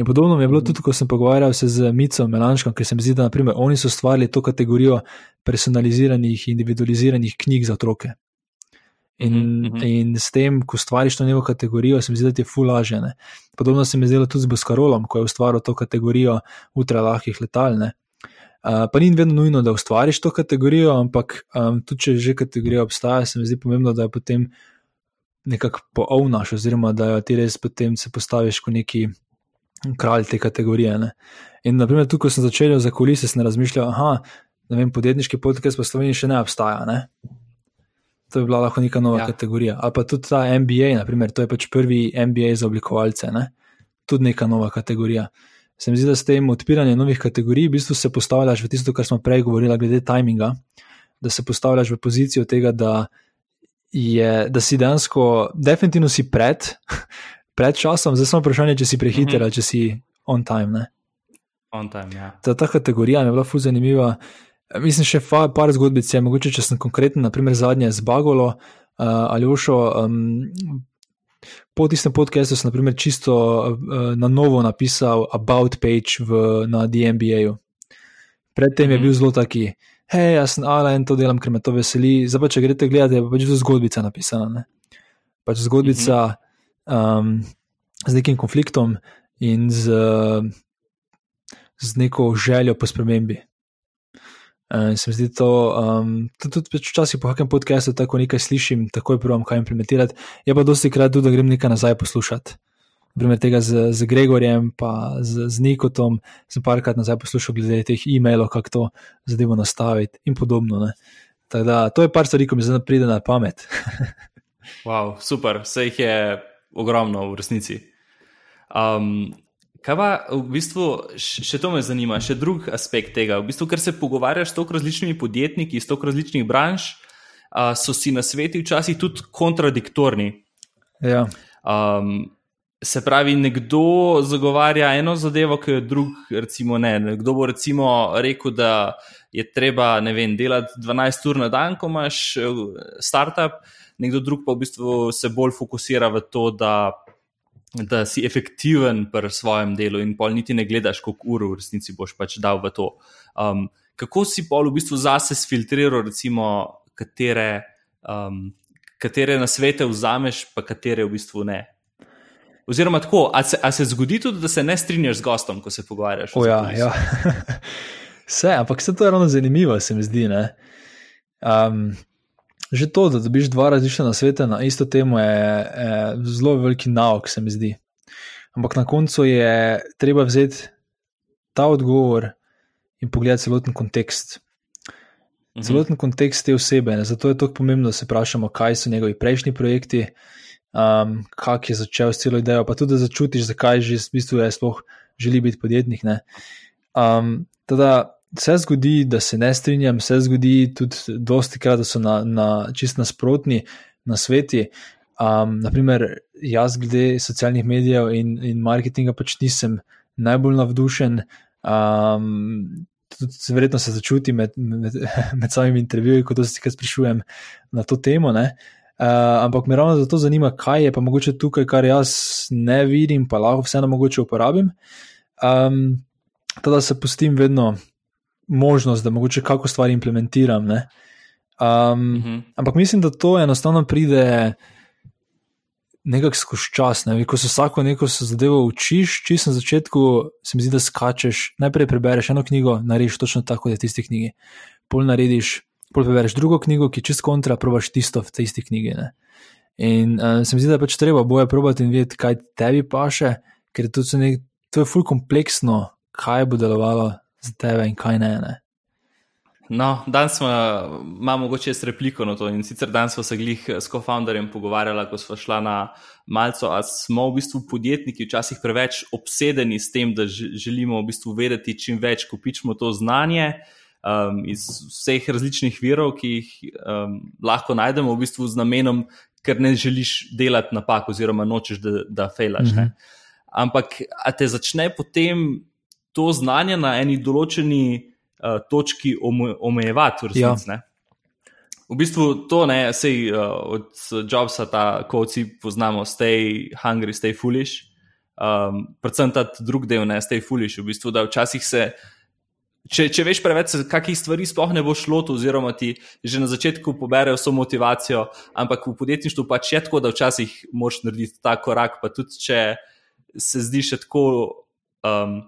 In podobno je bilo tudi, ko sem pogovarjal se z Mico Melanškom, ker se mi zdi, da naprimer, oni so ustvarili to kategorijo personaliziranih, individualiziranih knjig za otroke. In, mm
mhm.
-hmm. in s tem, ko ustvariš to novo kategorijo, se mi zdi, da ti je fulažene. Podobno se mi je zdelo tudi z Boskarolom, ko je ustvaril to kategorijo ultralahkih letal. Ne. Uh, pa ni vedno nujno, da ustvariš to kategorijo, ampak um, tudi če že kategorija obstaja, se mi zdi pomembno, da jo potem nekako poovnaš, oziroma da jo ti res potem se postaviš kot neki kralj te kategorije. Ne. In, naprimer, tukaj, ko sem začel za kulise, sem razmišljal, da vem, podjetniški podcast v Sloveniji še ne obstaja. Ne. To je bila lahko neka nova
Ja.
ja. kategorija. Ali pa tudi ta MBA, naprimer, to je pač prvi MBA za oblikovalce, ne? tudi neka nova kategorija. Se mi zdi, da s tem odpiranjem novih kategorij v bistvu se postavljaš v tisto, kar smo prej govorili, glede timinga, da se postavljaš v pozicijo tega, da, je, da si dejansko, definitivno si pred, pred časom, zdaj samo vprašanje, če si prehiter ali če si on time. Ne?
On time, ja.
ta, ta kategorija mi je bila fuz zanimiva. Mislim, še fa, par zgodbic je, mogoče če sem konkreten, naprimer zadnje z Bagolo uh, ali Ošo. Um, po tistem podkastu sem naprimer, čisto uh, na novo napisal About page v, na DMBA-ju. Predtem je
Mhm.
bil zelo taki, hej, jaz sem Alan, to delam, ker me to veseli. Zdaj pa, če greste gledati, je pa pač to zgodbica napisana. Ne? Pač zgodbica um, z nekim konfliktom in z, z neko željo po spremembi. In se mi zdi to, um, tudi pač včasih po kakem podkastu tako nekaj slišim, takoj prvem, kaj implementirati. Je pa dosti krat tudi, da grem nekaj nazaj poslušati. Primer tega z, z Gregorjem, pa z, z Nikotom, sem parkrat nazaj poslušal glede teh e-mailov, kako to zadevo nastaviti in podobno. Ne. Tako da to je par stvari, ko mi zdaj pride na pamet.
Wow, super, vse jih je ogromno v resnici. Um, kaj pa v bistvu, še to me zanima, še drug aspekt tega. V bistvu, ker se pogovarjaš s toliko različnimi podjetniki iz toliko različnih branž, uh, so si na svetu včasih tudi kontradiktorni.
Ja,
Um, se pravi, nekdo zagovarja eno zadevo, ki jo drug, recimo, ne. Nekdo bo recimo rekel, da je treba vem, delati 12 ur na dan, ko imaš eh, startup, nekdo drug pa v bistvu se bolj fokusira v to, da, da si efektiven pri svojem delu in pol niti ne gledaš, koliko ur v resnici boš pač dal v to. Um, kako si pol v bistvu zase sfiltriral, recimo, katere. Um, katere nasvete vzameš, pa katere v bistvu ne. Oziroma, tako, a se, a se zgodi tudi, da se ne strinjaš z gostom, ko se pogovarjaš?
o, ja, ja. Vse, ampak vse to je ravno zanimivo, se mi zdi. Um, že to, da dobiš dva različna sveta na isto temo, je, je zelo veliki nauk, se mi zdi. Ampak na koncu je treba vzeti ta odgovor in pogledati celoten kontekst.
Mhm.
celoten kontekst te osebe. Ne? Zato je tako pomembno, da se vprašamo, kaj so njegovi prejšnji projekti, um, kako je začel s celo idejo, pa tudi da začutiš, zakaj že v bistvu je sploh želi biti podjetnik. Ne? Um, teda, se zgodi, da se ne strinjam, se zgodi tudi dosti krat, da so na, na čist nasprotni na sveti. Um, naprimer, jaz glede socialnih medijev in, in marketinga pač nisem najbolj navdušen. Um, tudi verjetno se začuti med, med, med samimi intervjuji, ko se kaj sprašujem na to temo. Uh, ampak me ravno zato zanima, kaj je pa mogoče tukaj, kar jaz ne vidim, pa lahko vseeno mogoče uporabim. Um, da se pustim vedno možnost, da mogoče kako stvari implementiram. Um, uh -huh. Ampak mislim, da to enostavno pride nekako skozi čas. Ne? Ko se vsako neko zadevo učiš, čisto na začetku, se mi zdi, da skačeš. Najprej prebereš eno knjigo, narediš točno tako, kot je v tisti knjigi. Pol narediš, pol prebereš drugo knjigo, ki čist kontra, probaš tisto v tej isti knjigi. Ne? In uh, se mi zdi, da je pač treba boje probati in vedeti, kaj tebi paše, ker to je, nek, to je ful kompleksno, kaj bo delovalo za tebe in kaj ne. ne.
No, danes smo, imamo mogoče jaz repliko na to in sicer danes smo se glih s co-founderjem pogovarjali, ko smo šli na malco, a smo v bistvu podjetniki včasih preveč obsedeni s tem, da želimo v bistvu vedeti čim več, kopičimo to znanje um, iz vseh različnih virov, ki jih um, lahko najdemo v bistvu z namenom, ker ne želiš delati napak oziroma nočeš, da, da fejlaš. Mm -hmm. Ampak, a te začne potem to znanje na eni določeni uh, točki omejevati, v resnici. Ja. V bistvu to ne, sej uh, od Jobsa, ta, ko vsi poznamo, stay hungry, stay foolish. Um, predvsem ta drugi del, ne, stay foolish, v bistvu, da včasih se. Če, če veš preveč, kakih stvari sploh ne boš šlo, oziroma ti že na začetku poberejo vso motivacijo, ampak v podjetništvu pač je tako, da včasih moš narediti ta korak, pa tudi če se zdi še tako um,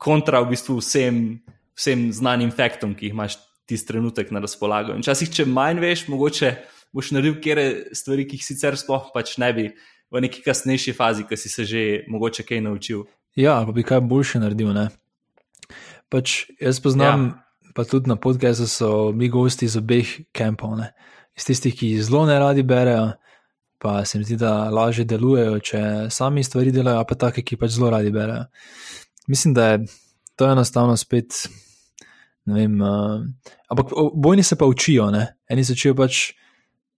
kontra v bistvu vsem, vsem znanim faktom, ki jih imaš tisti trenutek na razpolago. In časih, če manj veš, mogoče boš naredil kere stvari, ki jih sicer sploh pač ne bi v neki kasnejši fazi, ki si se že mogoče kaj naučil.
Ja, pa bi kaj boljše naredil. Ne? Pač jaz poznam, ja. pa tudi na podkazu so mi gosti iz obeh kampov, iz tistih, ki zelo ne radi berejo. Pa se mi zdi, da lažje delujejo, če sami stvari delajo, pa take, ki pač zelo radi berejo mislim, da je to enostavno spet. Vem, uh, ampak bojni se pa učijo. Ne? Eni se učijo pač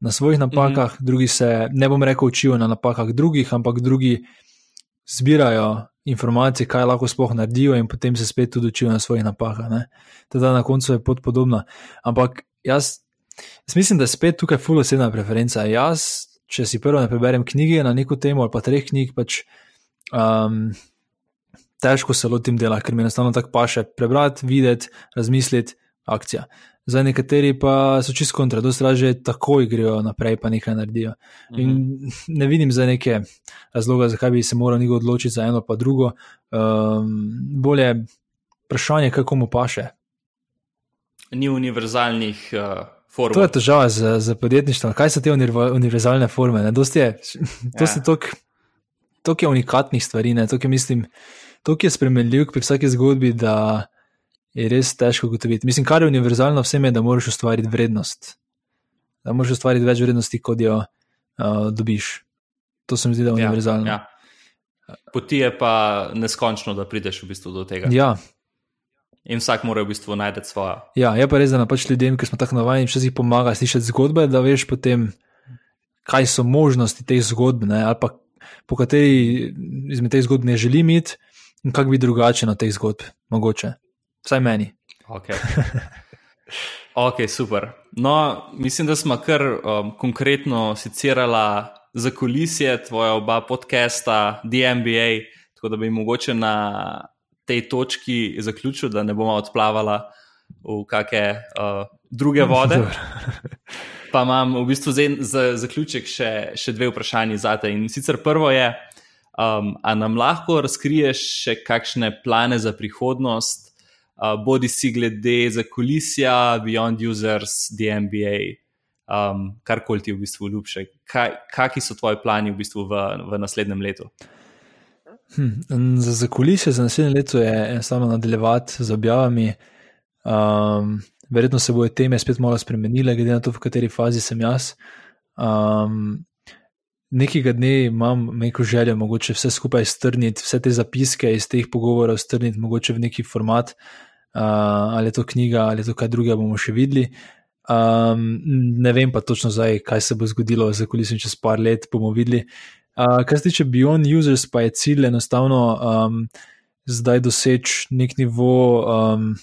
na svojih napakah, mm -hmm. drugi se, ne bom rekel, učijo na napakah drugih, ampak drugi zbirajo informacije, kaj lahko sploh naredijo, in potem se spet tudi učijo na svojih napakah. Teda na koncu je pot podobna. Ampak jaz, jaz mislim, da je spet tukaj fulosebna preferenca. Jaz, če si prvo ne preberem knjige na neko temo ali pa treh knjig, pač. Um, težko se lotim dela, ker mi enostavno tako paše prebrati, videti, razmisliti, akcija. Za nekateri pa so čisto kontra, dosti raje takoj grejo naprej, pa nekaj naredijo. In mhm. ne vidim za neke razloge, zakaj bi se moral nekdo odločiti za eno pa drugo. Um, bolje vprašanje, kako mu paše.
Ni univerzalnih. Uh... Format.
To je težava za, za podjetništvo. Kaj so te univerzalne forme? Je, to ja. so toliko unikatnih stvari, toliko mislim, to, ki je spremenljiv pri vsaki zgodbi, da je res težko ugotoviti. Mislim, kar je univerzalno vsem, je, da moraš ustvariti vrednost. Da moraš ustvariti več vrednosti, kot jo uh, dobiš. To se mi zdi, da je ja, univerzalno. Ja,
ja. Poti je pa neskončno, da prideš v bistvu do tega.
Ja.
In vsak mora v bistvu najti svojo.
Ja, je pa res, da pač ljudem, ki smo tako navajeni, včasih pomaga slišati zgodbe, da veš potem, kaj so možnosti teh zgodb, ne, ali pa po kateri izmed teh zgodb ne želim imeti. In kako bi drugače na teh zgodb, mogoče, vsaj meni.
Ok, okay super. No, mislim, da smo kar um, konkretno sicirali za kulisije tvoja oba podcasta, DMBA, tako da bi mogoče na tej točki zaključil, da ne bomo odplavala v kakšne uh, druge vode. pa imam v bistvu za, za zaključek še, še dve vprašanji za te. In sicer prvo je. Um, a nam lahko razkriješ še kakšne plane za prihodnost, uh, bodi si glede za kulisija, Beyond Users, DMBA, um, karkoli ti v bistvu ljubše. Kakšni so tvoji plani v, bistvu v, v naslednjem letu?
Hmm, za, za kulisije za naslednje leto je enostavno nadaljevati z objavami. Um, verjetno se bodo teme spet malo spremenile, glede na to, v kateri fazi sem jaz. Um, nekega dne imam neko željo, mogoče vse skupaj strniti, vse te zapiske iz teh pogovorov strniti, mogoče v neki format, uh, ali je to knjiga, ali je to kaj drugega, bomo še videli. Um, ne vem pa točno zdaj, kaj se bo zgodilo za kulisami čez par let, bomo videli. Uh, kar se tiče Beyond Users, pa je cilj enostavno um, zdaj doseči nek nivo. Um,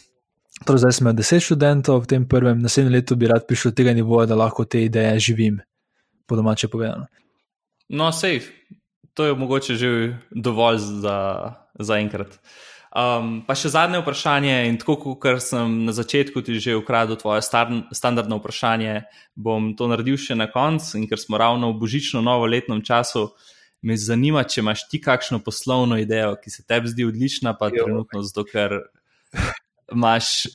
torej, zdaj smo 10 študentov, v tem prvem, naslednjem letu bi rad prišel do tega nivoja, da lahko te ideje živim, po domače povedano.
No, safe. To je mogoče že dovolj za, za enkrat. Um, pa še zadnje vprašanje, in tako kot sem na začetku ti že ukradel tvoje star, standardno vprašanje, bom to naredil še na koncu. In ker smo ravno v božično novoletnem času, me zanima, če imaš ti kakšno poslovno idejo, ki se tebi zdi odlična, pa jo. trenutno zato, ker imaš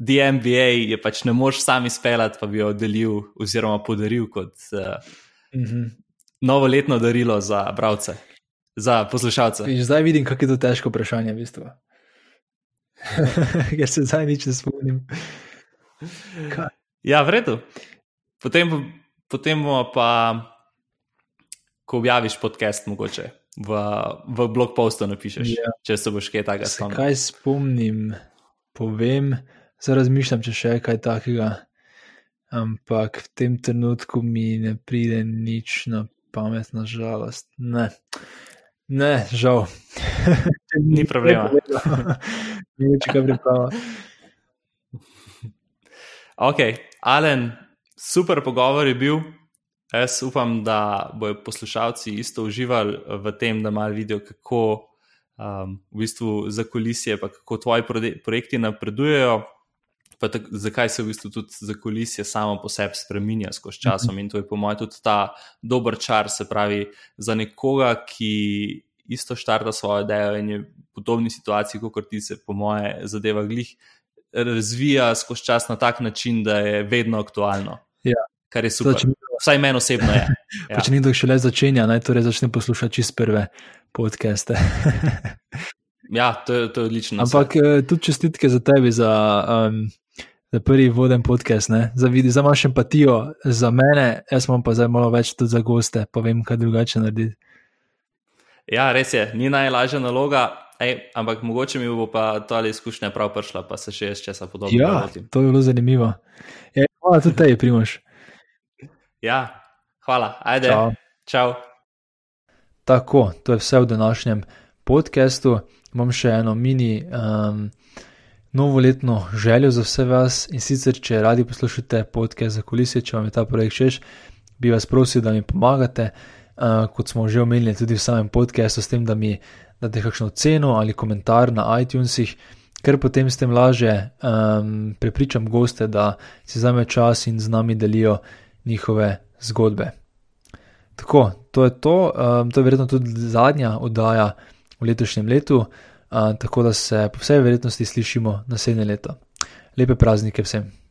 DMBA, je pač ne moš sam izpeljati, pa bi jo delil oziroma podaril kot uh, mm -hmm. Novoletno darilo za bralce za poslušalce.
Zdaj vidim, kako je to težko vprašanje, v bistvu. Ker se zdaj nič ne spomnim.
Kaj? Ja, v redu. Potem, potem pa, ko objaviš podcast, mogoče v, v blog postu napišeš, ja. če se boš kaj takega
spomnil. Kaj spomnim, povem, zdaj razmišljam, če še kaj takega. Ampak v tem trenutku mi ne pride nič na pamet, na žalost. Ne. Ne, žal.
Ni problema.
Ni več kaj priprava.
Ok, Alen, super pogovor je bil. Jaz upam, da bodo poslušalci isto uživali v tem, da malo vidijo, kako um, v bistvu za kulisije, pa kako tvoji projekti napredujejo pa tak, zakaj se v bistvu tudi za kulisije samo po sebi spremenja skozi časom. Mm -hmm. In to je po mojem tudi ta dober čar, se pravi, za nekoga, ki isto štarta svojo idejo in je v podobni situaciji, kot ti se, po moje, zadeva glih, razvija skozi čas na tak način, da je vedno aktualno.
Ja.
Kar je super. Vsaj meni osebno je.
Ja. Če nekdo še le začenja, naj torej začne poslušati čist prve podcaste.
ja, to je, to je odlično.
Ampak eh, tudi čestitke za tebi, za um, za prvi voden podcast, za vidi, za imaš empatijo za mene, jaz imam pa zdaj malo več tudi za goste, pa vem, kaj drugače narediti.
Ja, res je, ni najlažja naloga, ej, ampak mogoče mi bo pa ta izkušnja prav prišla, pa se še jaz česa podobnega.
Ja,
lotim.
to je bilo zanimivo. Ja, hvala tudi tebi, Primoš.
Ja, hvala, ajde. Čau. Čau.
Tako, to je vse v današnjem podkastu. Imam še eno mini. Um, novoletno željo za vse vas in sicer, če radi poslušate podke za kulisije, če vam je ta projekt všeč, bi vas prosil, da mi pomagate, uh, kot smo že omenili tudi v samem podkastu, s tem, da mi date kakšno ceno ali komentar na iTunesih, ker potem s tem lažje um, prepričam goste, da si vzame čas in z nami delijo njihove zgodbe. Tako, to je to, um, to je verjetno tudi zadnja oddaja v letošnjem letu tako da se po vsej verjetnosti slišimo naslednje leto. Lepe praznike vsem!